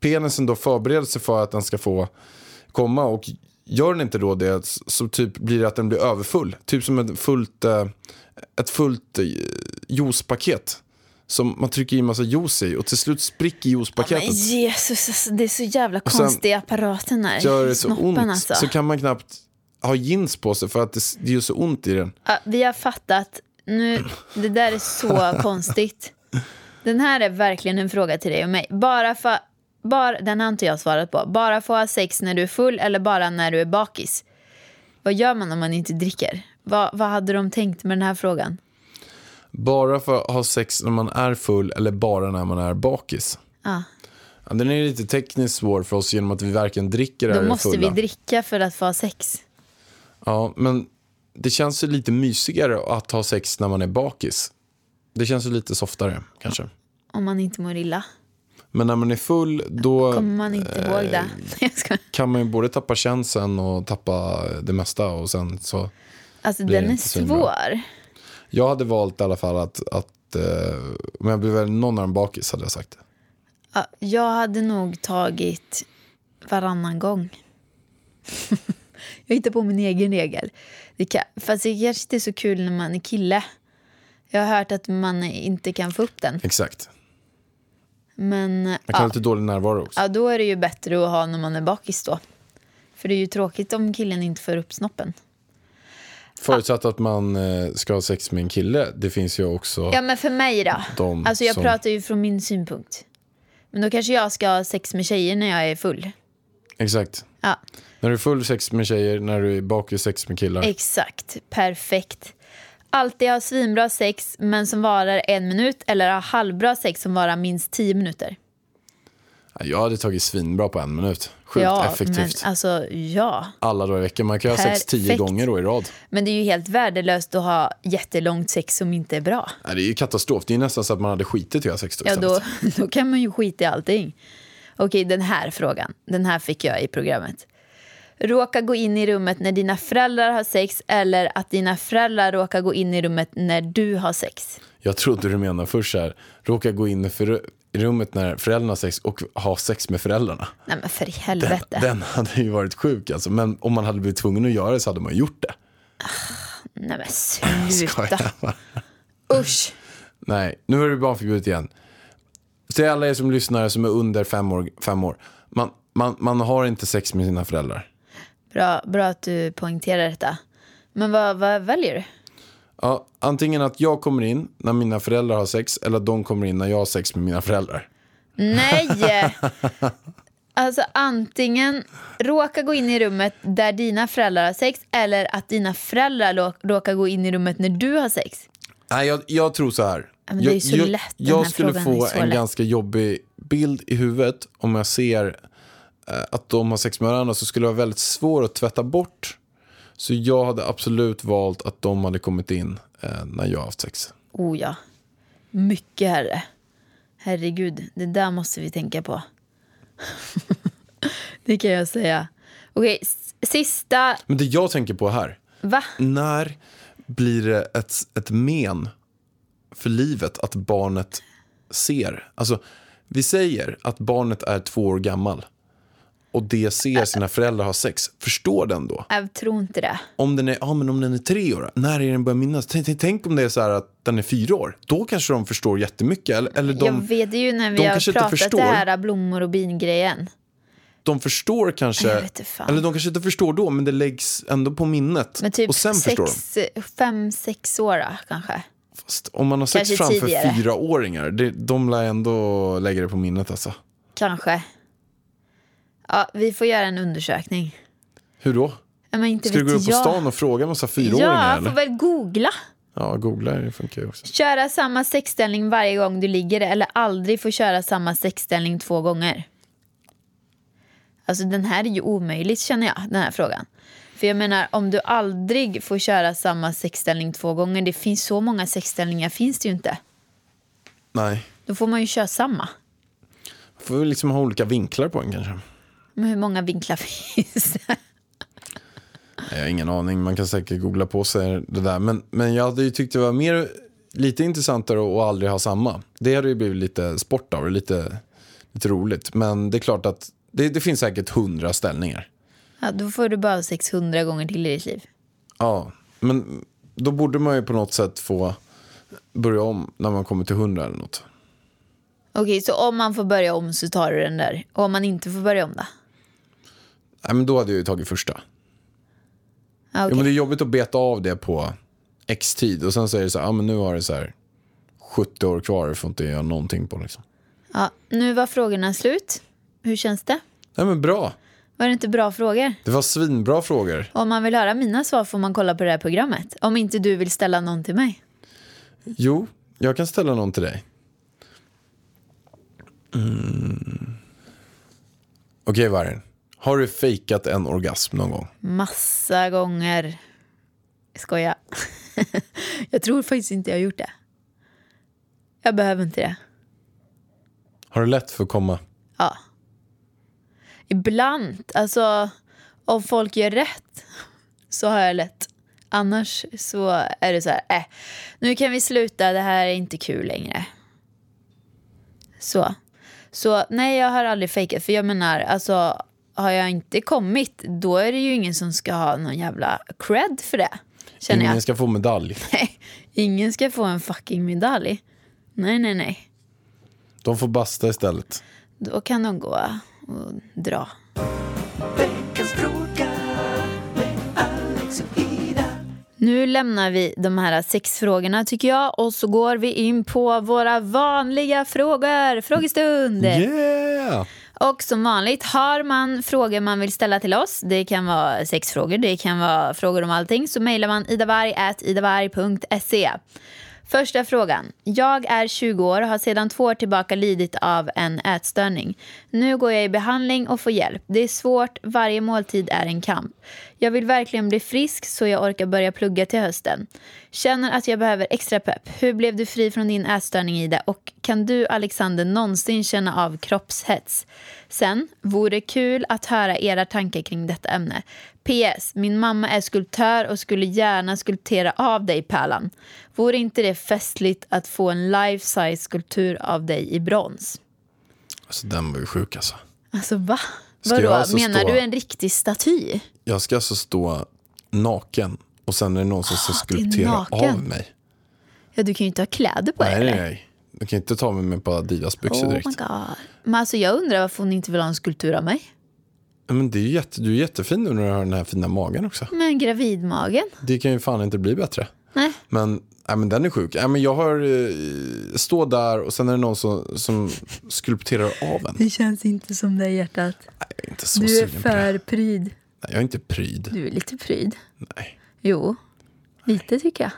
Speaker 1: penisen då förbereder sig för att den ska få komma och gör den inte då det så typ blir det att den blir överfull. Typ som ett fullt, eh, ett fullt eh, juicepaket. Som man trycker i en massa juice i och till slut spricker
Speaker 2: Men
Speaker 1: juicepaketet.
Speaker 2: Jesus, alltså, det är så jävla
Speaker 1: sen
Speaker 2: konstig apparaten här.
Speaker 1: gör det så
Speaker 2: Snoppen,
Speaker 1: ont
Speaker 2: Alltså.
Speaker 1: så kan man knappt ha jeans på sig för att det, det gör så ont i den.
Speaker 2: Ja, vi har fattat. Nu, det där är så *laughs* konstigt. Den här är verkligen en fråga till dig och mig. Bara för, bara, den har inte jag svarat på. Bara få ha sex när du är full eller bara när du är bakis? Vad gör man om man inte dricker? Vad, vad hade de tänkt med den här frågan?
Speaker 1: Bara för att ha sex när man är full eller bara när man är bakis.
Speaker 2: Ja.
Speaker 1: Ja, den är lite tekniskt svår för oss genom att vi varken dricker
Speaker 2: Då
Speaker 1: eller är
Speaker 2: måste
Speaker 1: fulla.
Speaker 2: vi dricka för att få ha sex.
Speaker 1: Ja, men det känns ju lite mysigare att ha sex när man är bakis. Det känns ju lite softare kanske.
Speaker 2: Om man inte mår illa.
Speaker 1: Men när man är full då
Speaker 2: Kommer man inte ihåg det? *laughs* Jag skojar.
Speaker 1: kan man ju både tappa känseln och tappa det mesta och sen så.
Speaker 2: Alltså
Speaker 1: det
Speaker 2: den är svår.
Speaker 1: Jag hade valt i alla fall att, att eh, om jag blev väl någon av dem bakis hade jag sagt.
Speaker 2: Ja, jag hade nog tagit varannan gång. *laughs* jag hittar på min egen regel. Det kan, fast det kanske inte är så kul när man är kille. Jag har hört att man inte kan få upp den.
Speaker 1: Exakt.
Speaker 2: Men
Speaker 1: Man kan ha
Speaker 2: ja,
Speaker 1: lite dålig närvaro också.
Speaker 2: ja, då är det ju bättre att ha när man är bakis då. För det är ju tråkigt om killen inte får upp snoppen.
Speaker 1: Förutsatt att man eh, ska ha sex med en kille. Det finns ju också
Speaker 2: Ja men för mig då. Alltså jag
Speaker 1: som...
Speaker 2: pratar ju från min synpunkt. Men då kanske jag ska ha sex med tjejer när jag är full.
Speaker 1: Exakt.
Speaker 2: Ja.
Speaker 1: När du är full sex med tjejer, när du är bakis sex med killar.
Speaker 2: Exakt, perfekt. Alltid ha svinbra sex men som varar en minut eller ha halvbra sex som varar minst tio minuter.
Speaker 1: Jag hade tagit svinbra på en minut. Sjukt
Speaker 2: ja,
Speaker 1: effektivt.
Speaker 2: Men, alltså, ja.
Speaker 1: Alla dagar i veckan. Man kan ha sex tio gånger då i rad.
Speaker 2: Men det är ju helt värdelöst att ha jättelångt sex som inte är bra.
Speaker 1: Nej, det är ju katastrof. Det är nästan så att man hade skitit i att göra sex då
Speaker 2: Ja, då, *laughs* då kan man ju skita i allting. Okej, den här frågan. Den här fick jag i programmet. Råka gå in i rummet när dina föräldrar har sex eller att dina föräldrar råkar gå in i rummet när du har sex.
Speaker 1: Jag trodde du menade först så här, råka gå in i rummet när föräldrarna har sex och ha sex med föräldrarna.
Speaker 2: Nej men för i
Speaker 1: Den,
Speaker 2: helvete.
Speaker 1: den hade ju varit sjuk alltså. Men om man hade blivit tvungen att göra det så hade man gjort det.
Speaker 2: Nej men sluta. Usch.
Speaker 1: Nej, nu är det barnförbjudet igen. Till alla er som lyssnar som är under fem år, fem år. Man, man, man har inte sex med sina föräldrar.
Speaker 2: Bra, bra att du poängterar detta. Men vad, vad väljer du?
Speaker 1: Ja, antingen att jag kommer in när mina föräldrar har sex eller att de kommer in när jag har sex med mina föräldrar.
Speaker 2: Nej! *laughs* Alltså antingen råka gå in i rummet där dina föräldrar har sex eller att dina föräldrar råkar gå in i rummet när du har sex.
Speaker 1: Nej, jag, jag tror så här.
Speaker 2: Men det
Speaker 1: jag,
Speaker 2: är så
Speaker 1: jag,
Speaker 2: lätt,
Speaker 1: jag
Speaker 2: här
Speaker 1: skulle få en
Speaker 2: lätt.
Speaker 1: ganska jobbig bild i huvudet om jag ser att de har sex med varandra så skulle det vara väldigt svårt att tvätta bort. Så jag hade absolut valt att de hade kommit in eh, när jag har haft sex.
Speaker 2: Oh ja. Mycket herre. Herregud, det där måste vi tänka på. *laughs* det kan jag säga. Okej, sista...
Speaker 1: Men det jag tänker på här,
Speaker 2: Va?
Speaker 1: när blir det ett, ett men för livet att barnet ser? Alltså, vi säger att barnet är två år gammal och det ser sina föräldrar ha sex. Förstår den då?
Speaker 2: Jag tror inte det.
Speaker 1: Om den är, ja, men om den är tre år, när är den börjar minnas? Tänk, tänk, om det är så här att den är fyra år. Då kanske de förstår jättemycket. Eller, eller
Speaker 2: jag
Speaker 1: de,
Speaker 2: vet ju när vi har pratat det här blommor och bin-grejen.
Speaker 1: de förstår kanske,
Speaker 2: Jag
Speaker 1: eller de kanske inte förstår då, men det läggs ändå på minnet.
Speaker 2: Men typ
Speaker 1: och sen förstår de.
Speaker 2: sex, fem, sex år då, kanske.
Speaker 1: Fast om man har sex
Speaker 2: Kanske
Speaker 1: framför
Speaker 2: tidigare.
Speaker 1: fyraåringar, det, de lär ändå lägga det på minnet alltså.
Speaker 2: Kanske. Ja, vi får göra en undersökning.
Speaker 1: Hur då?
Speaker 2: Ja, Men inte
Speaker 1: Ska du gå upp på
Speaker 2: jag.
Speaker 1: stan och fråga en massa fyraåringar?
Speaker 2: Ja, jag
Speaker 1: eller?
Speaker 2: får väl googla.
Speaker 1: Ja, googla det funkar ju också.
Speaker 2: Köra samma sexställning varje gång du ligger eller aldrig få köra samma sexställning två gånger. Alltså den här är ju omöjligt känner jag, den här frågan. För jag menar om du aldrig får köra samma sexställning två gånger, det finns så många sexställningar finns det ju inte.
Speaker 1: Nej,
Speaker 2: Då får man ju köra samma.
Speaker 1: får vi liksom ha olika vinklar på den kanske.
Speaker 2: Men hur många vinklar finns det?
Speaker 1: Jag har ingen aning, man kan säkert googla på sig det där. Men, men jag hade ju tyckt det var mer, lite intressantare att aldrig ha samma. Det hade ju blivit lite sport av det, lite, lite roligt. Men det är klart att det, det finns säkert hundra ställningar.
Speaker 2: Ja, då får du bara 600 gånger till i ditt liv.
Speaker 1: Ja, men då borde man ju på något sätt få börja om när man kommer till hundra eller något.
Speaker 2: Okej, så om man får börja om så tar du den där. Och om man inte får börja om då?
Speaker 1: Nej, men då hade jag ju tagit första.
Speaker 2: Ja,
Speaker 1: Jo,
Speaker 2: okej.
Speaker 1: men det är jobbigt att beta av det på x tid och sen säger det så här, ja men nu har det så här 70 år kvar, får inte göra någonting på liksom.
Speaker 2: ja, nu var frågorna slut. Hur känns det?
Speaker 1: Nej men bra,
Speaker 2: Var det inte bra frågor?
Speaker 1: det var svinbra frågor.
Speaker 2: Om man vill höra mina svar får man kolla på det här programmet. Om inte du vill ställa någon till mig.
Speaker 1: Jo, jag kan ställa någon till dig. Mm. Okej Vargen, har du fejkat en orgasm någon gång?
Speaker 2: Massa gånger. Skoja. *laughs* jag tror faktiskt inte jag har gjort det. Jag behöver inte det.
Speaker 1: Har du lätt för att komma?
Speaker 2: Ja. Ibland, alltså om folk gör rätt så har jag lätt. Annars så är det så här, äh, nu kan vi sluta, det här är inte kul längre. Så. Så nej, jag har aldrig fejkat. För jag menar, alltså har jag inte kommit, då är det ju ingen som ska ha någon jävla cred för det. Känner
Speaker 1: Ingen
Speaker 2: jag.
Speaker 1: ska få medalj.
Speaker 2: Nej, *laughs* ingen ska få en fucking medalj. Nej, nej, nej.
Speaker 1: De får basta istället.
Speaker 2: Då kan de gå och dra. Nu lämnar vi de här sex frågorna tycker jag och så går vi in på våra vanliga frågor. Frågestund!
Speaker 1: Yeah!
Speaker 2: Och som vanligt har man frågor man vill ställa till oss. Det kan vara sexfrågor, det kan vara frågor om allting. Så mejlar man idavarg.idavarg.se. Första frågan. Jag är 20 år och har sedan två år tillbaka lidit av en ätstörning. Nu går jag i behandling och får hjälp. Det är svårt, varje måltid är en kamp. Jag vill verkligen bli frisk så jag orkar börja plugga till hösten. Känner att jag behöver extra pepp. Hur blev du fri från din ätstörning Ida? Och kan du Alexander någonsin känna av kroppshets? Sen, vore kul att höra era tankar kring detta ämne. PS. Min mamma är skulptör och skulle gärna skulptera av dig Pärlan. Vore inte det festligt att få en life-size skulptur av dig i brons?
Speaker 1: Alltså den var ju sjuk alltså.
Speaker 2: Alltså va? Vadå?
Speaker 1: alltså
Speaker 2: Menar
Speaker 1: stå-
Speaker 2: du en riktig staty?
Speaker 1: Jag ska alltså stå naken och sen är det någon som ska
Speaker 2: Ah, det är
Speaker 1: skulptera
Speaker 2: naken.
Speaker 1: av mig.
Speaker 2: Ja, du kan ju inte ha kläder på dig
Speaker 1: Nej, nej,
Speaker 2: eller?
Speaker 1: nej. Du kan inte ta mig med på Adidas-byxor
Speaker 2: Oh
Speaker 1: direkt.
Speaker 2: my god. Men alltså jag undrar varför hon inte vill ha en skulptur av mig.
Speaker 1: Men det är ju jätte, du är jättefin nu när du har den här fina magen också.
Speaker 2: Men gravidmagen?
Speaker 1: Det kan ju fan inte bli bättre.
Speaker 2: Nej.
Speaker 1: Men, nej, men den är sjuk. Nej, men jag har eh, stå där och sen är det någon som, som skulpterar av en.
Speaker 2: Det känns inte som det hjärtat.
Speaker 1: Jag är inte så
Speaker 2: Du är
Speaker 1: sugen på det.
Speaker 2: för pryd.
Speaker 1: Nej, jag är inte pryd.
Speaker 2: Du är lite pryd.
Speaker 1: Nej.
Speaker 2: Jo, lite tycker jag.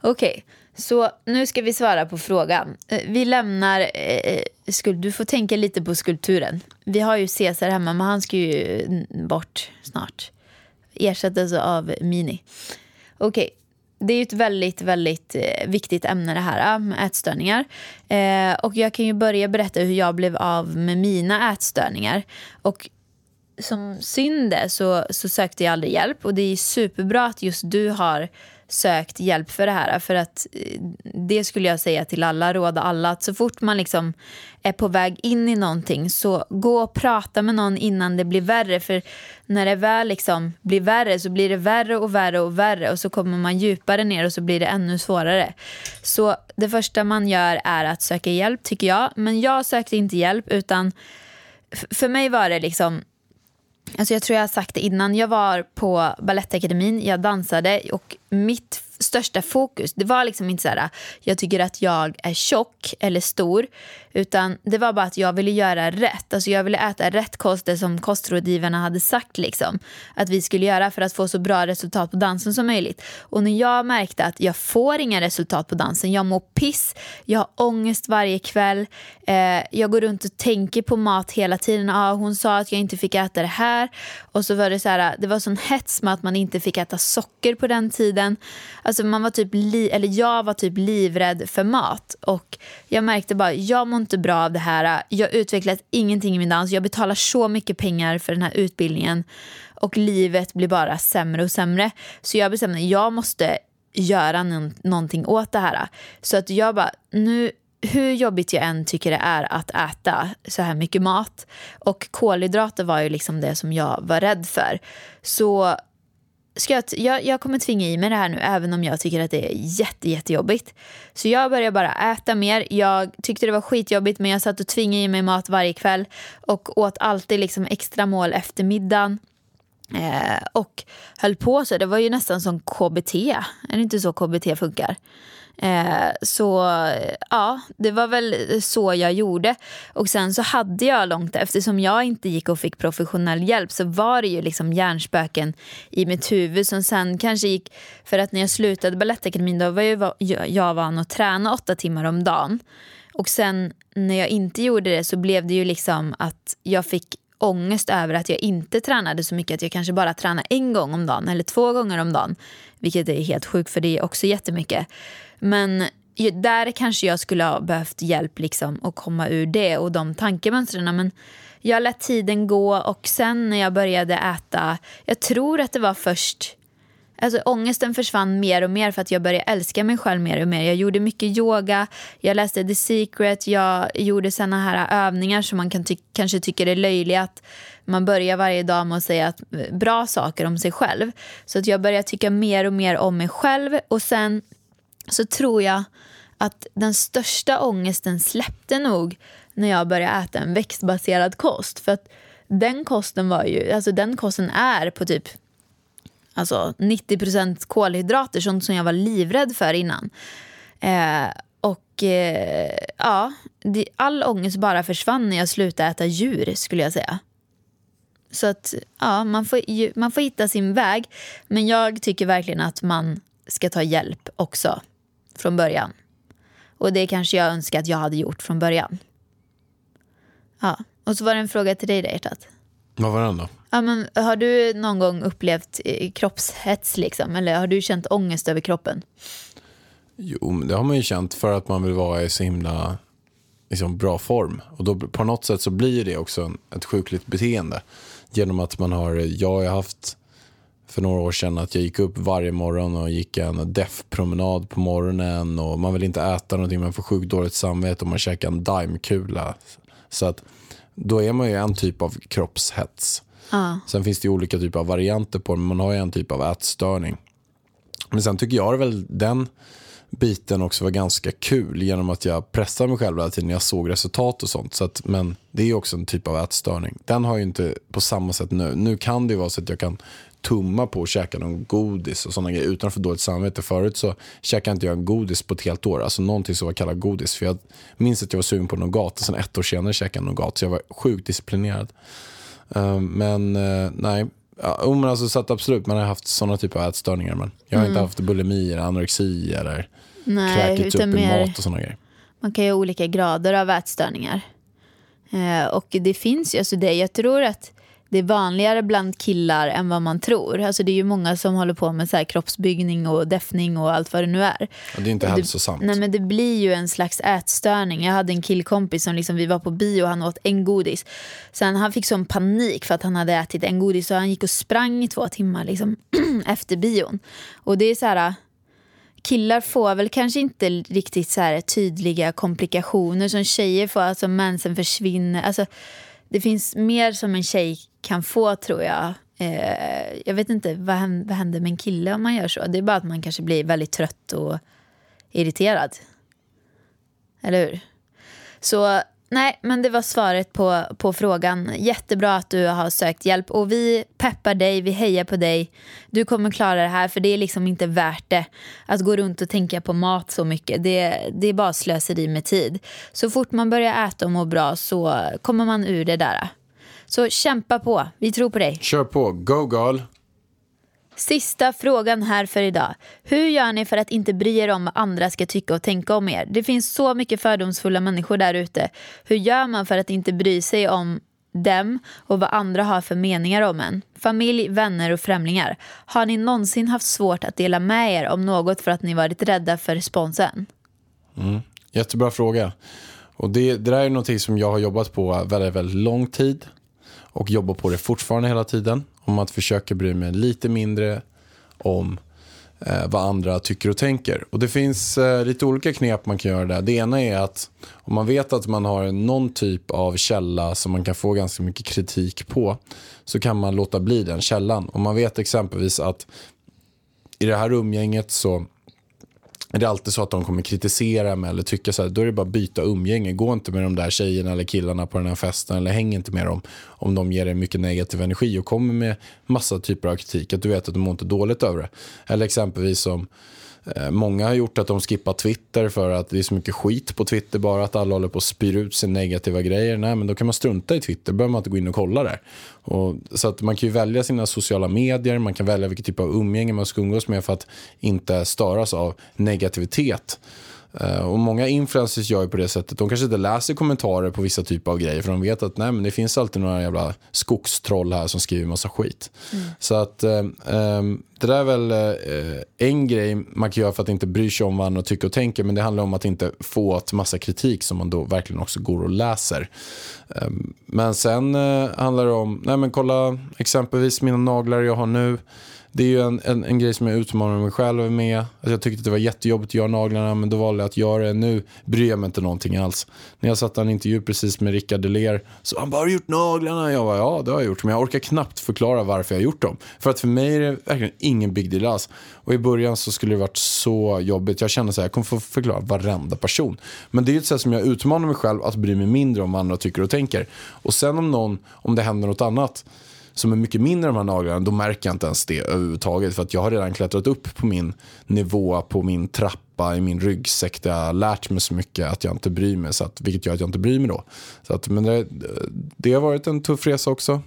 Speaker 2: Okej, så nu ska vi svara på frågan. Eh, Vi lämnar... Eh, skul- du får tänka lite på skulpturen. Vi har ju Caesar hemma, men han ska ju bort snart. Ersättas av Mini. Okej, det är ju ett väldigt, väldigt eh, viktigt ämne det här eh, med ätstörningar. Eh, och jag kan ju börja berätta hur jag blev av med mina ätstörningar. Och som synd är så, så sökte jag aldrig hjälp. Och det är superbra att just du har sökt hjälp för det här. För att eh, det skulle jag säga till alla, råda alla. Att så fort man liksom är på väg in i någonting så gå och prata med någon innan det blir värre. För när det väl liksom blir värre så blir det värre och värre och värre. Och så kommer man djupare ner och så blir det ännu svårare. Så det första man gör är att söka hjälp tycker jag. Men jag sökte inte hjälp utan för mig var det liksom Alltså jag tror jag har sagt det innan. Jag var på Balettakademin, jag dansade och mitt största fokus, det var liksom inte så här, jag tycker att jag är tjock eller stor, utan det var bara att jag ville göra rätt. Alltså jag ville äta rätt kost, det som kostrådgivarna hade sagt liksom, att vi skulle göra för att få så bra resultat på dansen som möjligt. Och när jag märkte att jag får inga resultat på dansen, jag mår piss, jag har ångest varje kväll, eh, jag går runt och tänker på mat hela tiden. Ah, hon sa att jag inte fick äta det här. Och så var det så här, det var sån hets med att man inte fick äta socker på den tiden. Alltså man var typ li- eller jag var typ livrädd för mat. Och jag märkte bara, jag mår inte bra av det här. Jag utvecklat ingenting i min dans. Jag betalar så mycket pengar för den här utbildningen. Och livet blir bara sämre och sämre. Så jag bestämde, jag måste göra någonting åt det här. Så att jag bara, nu hur jobbigt jag än tycker det är att äta så här mycket mat och kolhydrater var ju liksom det som jag var rädd för. Så ska jag, jag, jag kommer tvinga i mig det här nu även om jag tycker att det är jätte, jättejobbigt. Så jag började bara äta mer. Jag tyckte det var skitjobbigt men jag satt och tvingade i mig mat varje kväll och åt alltid liksom extra mål efter middagen. Eh, och höll på så. Det var ju nästan som KBT. Är det inte så KBT funkar? Eh, så ja, det var väl så jag gjorde. Och sen så hade jag långt eftersom jag inte gick och fick professionell hjälp så var det ju liksom hjärnspöken i mitt huvud som sen kanske gick för att när jag slutade Balettakademin då var jag, jag van att träna åtta timmar om dagen. Och sen när jag inte gjorde det så blev det ju liksom att jag fick ångest över att jag inte tränade så mycket. Att jag kanske bara tränade en gång om dagen eller två gånger om dagen. Vilket är helt sjukt för det är också jättemycket. Men där kanske jag skulle ha behövt hjälp liksom att komma ur det och de tankemönstren. Men jag lät tiden gå och sen när jag började äta, jag tror att det var först Alltså ångesten försvann mer och mer för att jag började älska mig själv mer och mer. Jag gjorde mycket yoga, jag läste The Secret, jag gjorde såna här övningar som man kan ty- kanske tycker är löjliga. Att man börjar varje dag med att säga att, eh, bra saker om sig själv. Så att jag började tycka mer och mer om mig själv och sen så tror jag att den största ångesten släppte nog när jag började äta en växtbaserad kost. För att den kosten var ju, alltså den kosten är på typ alltså 90 kolhydrater, sånt som jag var livrädd för innan. Eh, och eh, ja, det, all ångest bara försvann när jag slutade äta djur skulle jag säga. Så att ja, man får, ju- man får hitta sin väg. Men jag tycker verkligen att man ska ta hjälp också från början. Och det kanske jag önskar att jag hade gjort från början. Ja, och så var det en fråga till dig där hjärtat.
Speaker 1: Vad var den då?
Speaker 2: Ja, men har du någon gång upplevt eh, kroppshets liksom? Eller har du känt ångest över kroppen?
Speaker 1: Jo, men det har man ju känt för att man vill vara i så himla liksom, bra form. Och då på något sätt så blir det också en, ett sjukligt beteende. Genom att man har, jag har haft för några år sedan att jag gick upp varje morgon och gick en deff-promenad på morgonen och man vill inte äta någonting, man får sjukt dåligt samvete och man käkar en daimkula. Så att då är man ju en typ av kroppshets.
Speaker 2: Ja.
Speaker 1: Sen finns det ju olika typer av varianter på det, men man har ju en typ av ätstörning. Men sen tycker jag väl den biten också var ganska kul genom att jag pressade mig själv hela tiden när jag såg resultat och sånt. Så att, men det är också en typ av ätstörning. Den har ju inte på samma sätt nu. Nu kan det vara så att jag kan tumma på att käka någon godis och sådana grejer utan att få dåligt samvete. Förut så käkade inte jag godis på ett helt år, alltså någonting som var kallat godis. För jag minns att jag var sugen på nougat och sen ett år senare käkade jag nougat. Så jag var sjukt disciplinerad. Eh, men eh, nej, ja, men alltså, så att absolut, man har haft sådana typer av ätstörningar. Men jag har inte haft bulimi eller anorexi eller
Speaker 2: Nej,
Speaker 1: kräkits upp
Speaker 2: utan
Speaker 1: i
Speaker 2: mer...
Speaker 1: mat och sådana grejer.
Speaker 2: Man kan ju ha olika grader av ätstörningar. Eh, och det finns ju, alltså det, jag tror att det är vanligare bland killar än vad man tror. Alltså det är ju många som håller på med så här kroppsbyggning och deftning och allt vad det nu är.
Speaker 1: Och det är inte
Speaker 2: Och
Speaker 1: hälsosamt.
Speaker 2: Nej men det blir ju en slags ätstörning. Jag hade en killkompis som liksom, vi var på bio och han åt en godis. Sen han fick sån panik för att han hade ätit en godis så han gick och sprang i två timmar liksom, *clears throat* efter bion. Och det är så här killar får väl kanske inte riktigt så här tydliga komplikationer som tjejer får, alltså mensen försvinner. Alltså, det finns mer som en tjej kan få tror jag. Eh, jag vet inte, vad händer, vad händer med en kille om man gör så? Det är bara att man kanske blir väldigt trött och irriterad. Eller hur? Så nej, men det var svaret på, på frågan. Jättebra att du har sökt hjälp och vi peppar dig, vi hejar på dig. Du kommer klara det här för det är liksom inte värt det att gå runt och tänka på mat så mycket. Det, det är bara slöseri med tid. Så fort man börjar äta och må bra så kommer man ur det där. Så kämpa på, vi tror på dig.
Speaker 1: Kör på, go girl.
Speaker 2: Sista frågan här för idag. Hur gör ni för att inte bry er om vad andra ska tycka och tänka om er? Det finns så mycket fördomsfulla människor där ute. Hur gör man för att inte bry sig om dem och vad andra har för meningar om en? Familj, vänner och främlingar. Har ni någonsin haft svårt att dela med er om något för att ni varit rädda för responsen? Mm.
Speaker 1: Jättebra fråga. Och det, det där är någonting som jag har jobbat på väldigt, väldigt lång tid och jobbar på det fortfarande hela tiden. Om att försöka bry mig lite mindre om eh, vad andra tycker och tänker. Och Det finns eh, lite olika knep man kan göra där. Det ena är att om man vet att man har någon typ av källa som man kan få ganska mycket kritik på så kan man låta bli den källan. Om man vet exempelvis att i det här umgänget så är det alltid så att de kommer kritisera mig eller tycka så här, då är det bara att byta umgänge. Gå inte med de där tjejerna eller killarna på den här festen eller häng inte med dem om de ger dig mycket negativ energi och kommer med massa typer av kritik. Att du vet att de mår inte dåligt över det. Eller exempelvis som Eh, många har gjort att de skippar Twitter för att det är så mycket skit på Twitter bara att alla håller på att spyr ut sina negativa grejer. Nej, men då kan man strunta i Twitter, behöver man inte gå in och kolla där. Och, så att man kan ju välja sina sociala medier, man kan välja vilken typ av umgänge man ska umgås med för att inte störas av negativitet. Eh, och Många influencers gör ju på det sättet. De kanske inte läser kommentarer på vissa typer av grejer för de vet att nej, men det finns alltid några jävla skogstroll här som skriver massa skit. Så att eh, eh, det där är väl eh, en grej man kan göra för att inte bry sig om vad andra tycker och tänker. Men det handlar om att inte få ett massa kritik som man då verkligen också går och läser. Eh, men sen eh, handlar det om, nej men kolla exempelvis mina naglar jag har nu. Det är ju en, en, en grej som jag utmanar mig själv med. Alltså jag tyckte att det var jättejobbigt att göra naglarna men då valde jag att göra det. Nu bryr jag mig inte någonting alls. När jag satt en intervju precis med Rickard Deler så han bara, har du gjort naglarna? Jag bara, ja det har jag gjort. Men jag orkar knappt förklara varför jag har gjort dem. För att för mig är det verkligen ingen big deal alls. Och i början så skulle det varit så jobbigt. Jag kände så här, jag kommer få förklara varenda person. Men det är ju ett sätt som jag utmanar mig själv att bry mig mindre om vad andra tycker och tänker. Och sen om någon, om det händer något annat som är mycket mindre än de här naglarna, då märker jag inte ens det överhuvudtaget. För att jag har redan klättrat upp på min nivå, på min trappa, i min ryggsäck där jag har lärt mig så mycket att jag inte bryr mig. Så att, vilket gör att jag inte bryr mig då. Så att, men det, det har varit en tuff resa också.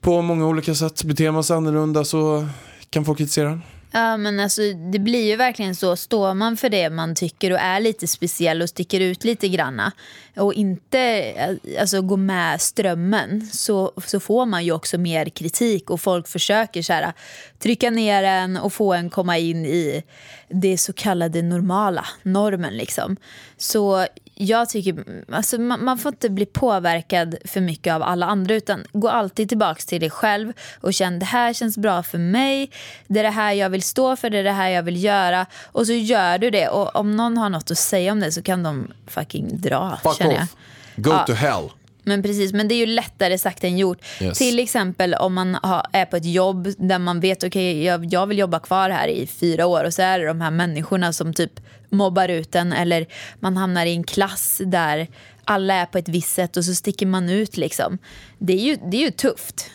Speaker 1: På många olika sätt. Beter man sig annorlunda så kan folk kritisera en.
Speaker 2: Ja, men alltså, det blir ju verkligen så. Står man för det man tycker och är lite speciell och sticker ut lite granna och inte eh, alltså, går med strömmen så, så får man ju också mer kritik och folk försöker så här, trycka ner en och få en komma in i det så kallade normala, normen. Liksom. Så jag tycker, alltså, man, man får inte bli påverkad för mycket av alla andra utan gå alltid tillbaka till dig själv och känn det här känns bra för mig, det är det här jag vill stå för, det är det här jag vill göra och så gör du det och om någon har något att säga om det så kan de fucking dra
Speaker 1: Fuck
Speaker 2: känner jag.
Speaker 1: off. Go
Speaker 2: Ja.
Speaker 1: to hell.
Speaker 2: Men precis, men det är ju lättare sagt än gjort.
Speaker 1: Yes.
Speaker 2: Till exempel om man har, är på ett jobb där man vet okej jag, jag vill jobba kvar här i fyra år och så är det de här människorna som typ mobbar ut en eller man hamnar i en klass där alla är på ett visst sätt och så sticker man ut liksom. Det är ju, det är ju tufft.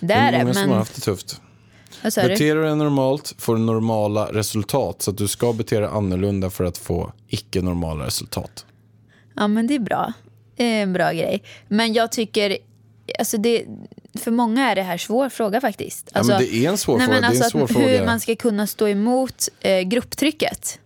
Speaker 2: Det
Speaker 1: Det
Speaker 2: är
Speaker 1: är
Speaker 2: det,
Speaker 1: många som har
Speaker 2: men...
Speaker 1: haft det tufft. Beter du dig normalt får du normala resultat. Så att du ska bete dig annorlunda för att få icke-normala resultat.
Speaker 2: Ja, men det är bra. En bra grej. Men jag tycker, alltså det, för många är det här svår fråga faktiskt.
Speaker 1: Ja,
Speaker 2: Alltså,
Speaker 1: men det är en svår
Speaker 2: nej,
Speaker 1: fråga.
Speaker 2: Men alltså att, hur man ska kunna stå emot eh, grupptrycket.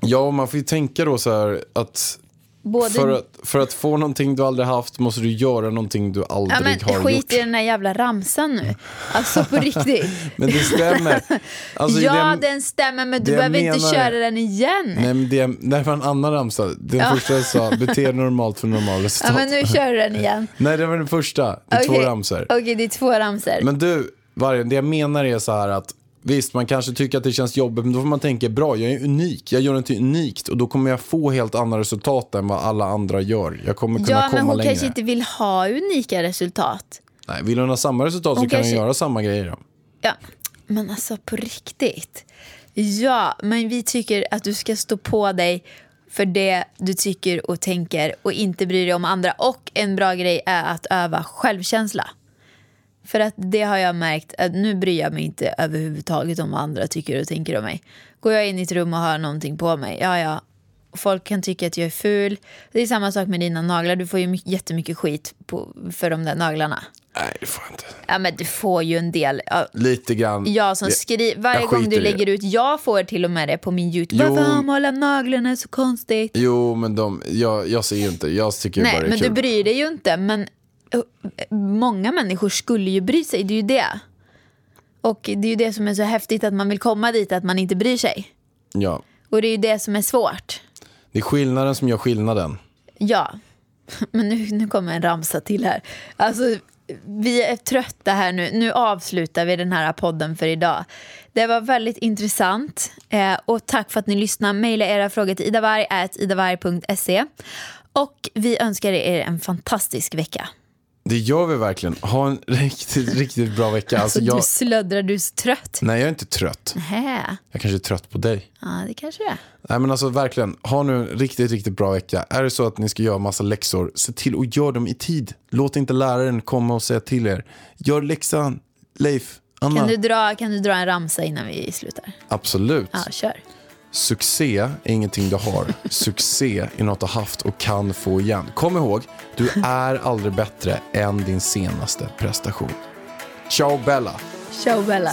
Speaker 1: Ja, man får ju tänka då så här att
Speaker 2: Både,
Speaker 1: för, att för att få någonting du aldrig haft måste du göra någonting du aldrig
Speaker 2: ja, men
Speaker 1: har
Speaker 2: skit
Speaker 1: gjort.
Speaker 2: i den där jävla ramsan nu. Alltså på *laughs* riktigt.
Speaker 1: Men det stämmer. Alltså,
Speaker 2: ja,
Speaker 1: det,
Speaker 2: den stämmer men du behöver inte
Speaker 1: menar-
Speaker 2: köra den igen.
Speaker 1: Nej, men det, det var en annan ramsa. Den
Speaker 2: Ja.
Speaker 1: första jag sa, bete dig normalt för normal *laughs*
Speaker 2: ja,
Speaker 1: resultat.
Speaker 2: men nu kör du den igen.
Speaker 1: Nej, det var den första. Det är två
Speaker 2: Okej.
Speaker 1: ramsor.
Speaker 2: Okej, det är två ramsor.
Speaker 1: Men du, Vargen, det jag menar är så här att Visst, man kanske tycker att det känns jobbigt, men då får man tänka bra, jag är unik, jag gör någonting unikt och då kommer jag få helt andra resultat än vad alla andra gör. Jag kommer kunna
Speaker 2: ja,
Speaker 1: komma
Speaker 2: men hon
Speaker 1: längre.
Speaker 2: kanske inte vill ha unika resultat.
Speaker 1: Nej, vill hon ha samma resultat
Speaker 2: Hon
Speaker 1: så kan
Speaker 2: kanske-
Speaker 1: hon göra samma grejer. Då.
Speaker 2: Ja, men alltså på riktigt. Ja, men vi tycker att du ska stå på dig för det du tycker och tänker och inte bry dig om andra. Och en bra grej är att öva självkänsla. För att det har jag märkt att nu bryr jag mig inte överhuvudtaget om vad andra tycker och tänker om mig. Går jag in i ett rum och har någonting på mig, ja ja. Folk kan tycka att jag är ful. Det är samma sak med dina naglar. Du får ju mycket, jättemycket skit på, för de där naglarna.
Speaker 1: Nej, det får jag inte.
Speaker 2: Ja men du får ju en del. Ja,
Speaker 1: Lite grann.
Speaker 2: jag som skriver, varje
Speaker 1: jag
Speaker 2: gång
Speaker 1: skiter
Speaker 2: du
Speaker 1: i det.
Speaker 2: lägger ut, jag får till och med det på min YouTube.
Speaker 1: Jo.
Speaker 2: Varför har målat naglarna så konstigt?
Speaker 1: Jo, men de, jag, jag ser ju inte. Jag tycker
Speaker 2: Nej,
Speaker 1: bara det är
Speaker 2: men
Speaker 1: kul.
Speaker 2: du bryr dig ju inte. Men många människor skulle ju bry sig, det är ju det. Och det är ju det som är så häftigt att man vill komma dit, att man inte bryr sig.
Speaker 1: Ja.
Speaker 2: Och det är ju det som är svårt.
Speaker 1: Det är skillnaden som gör skillnaden.
Speaker 2: Ja, *laughs* men nu, nu kommer en ramsa till här. Alltså, vi är trötta här nu. Nu avslutar vi den här podden för idag. Det var väldigt intressant. Eh, och tack för att ni lyssnade. Maila era frågor till idavarg.idavarg.se. Och vi önskar er en fantastisk vecka.
Speaker 1: Det gör vi verkligen. Ha en *laughs* riktigt, riktigt bra vecka.
Speaker 2: Alltså,
Speaker 1: jag,
Speaker 2: Du slöddrar, du är så trött.
Speaker 1: nej, jag är inte trött.
Speaker 2: Hä?
Speaker 1: Jag kanske är trött på dig.
Speaker 2: Ja, det kanske det är.
Speaker 1: Nej men alltså verkligen, ha nu en riktigt, riktigt bra vecka. Är det så att ni ska göra massa läxor, se till att göra dem i tid. Låt inte läraren komma och säga till er. Gör läxan, Leif, Anna.
Speaker 2: Kan du, dra, kan du dra en ramsa innan vi slutar?
Speaker 1: Absolut.
Speaker 2: Ja, kör.
Speaker 1: Succé är ingenting du har. Succé är något du har haft och kan få igen. Kom ihåg, du är aldrig bättre än din senaste prestation. Ciao Bella!
Speaker 2: Ciao Bella!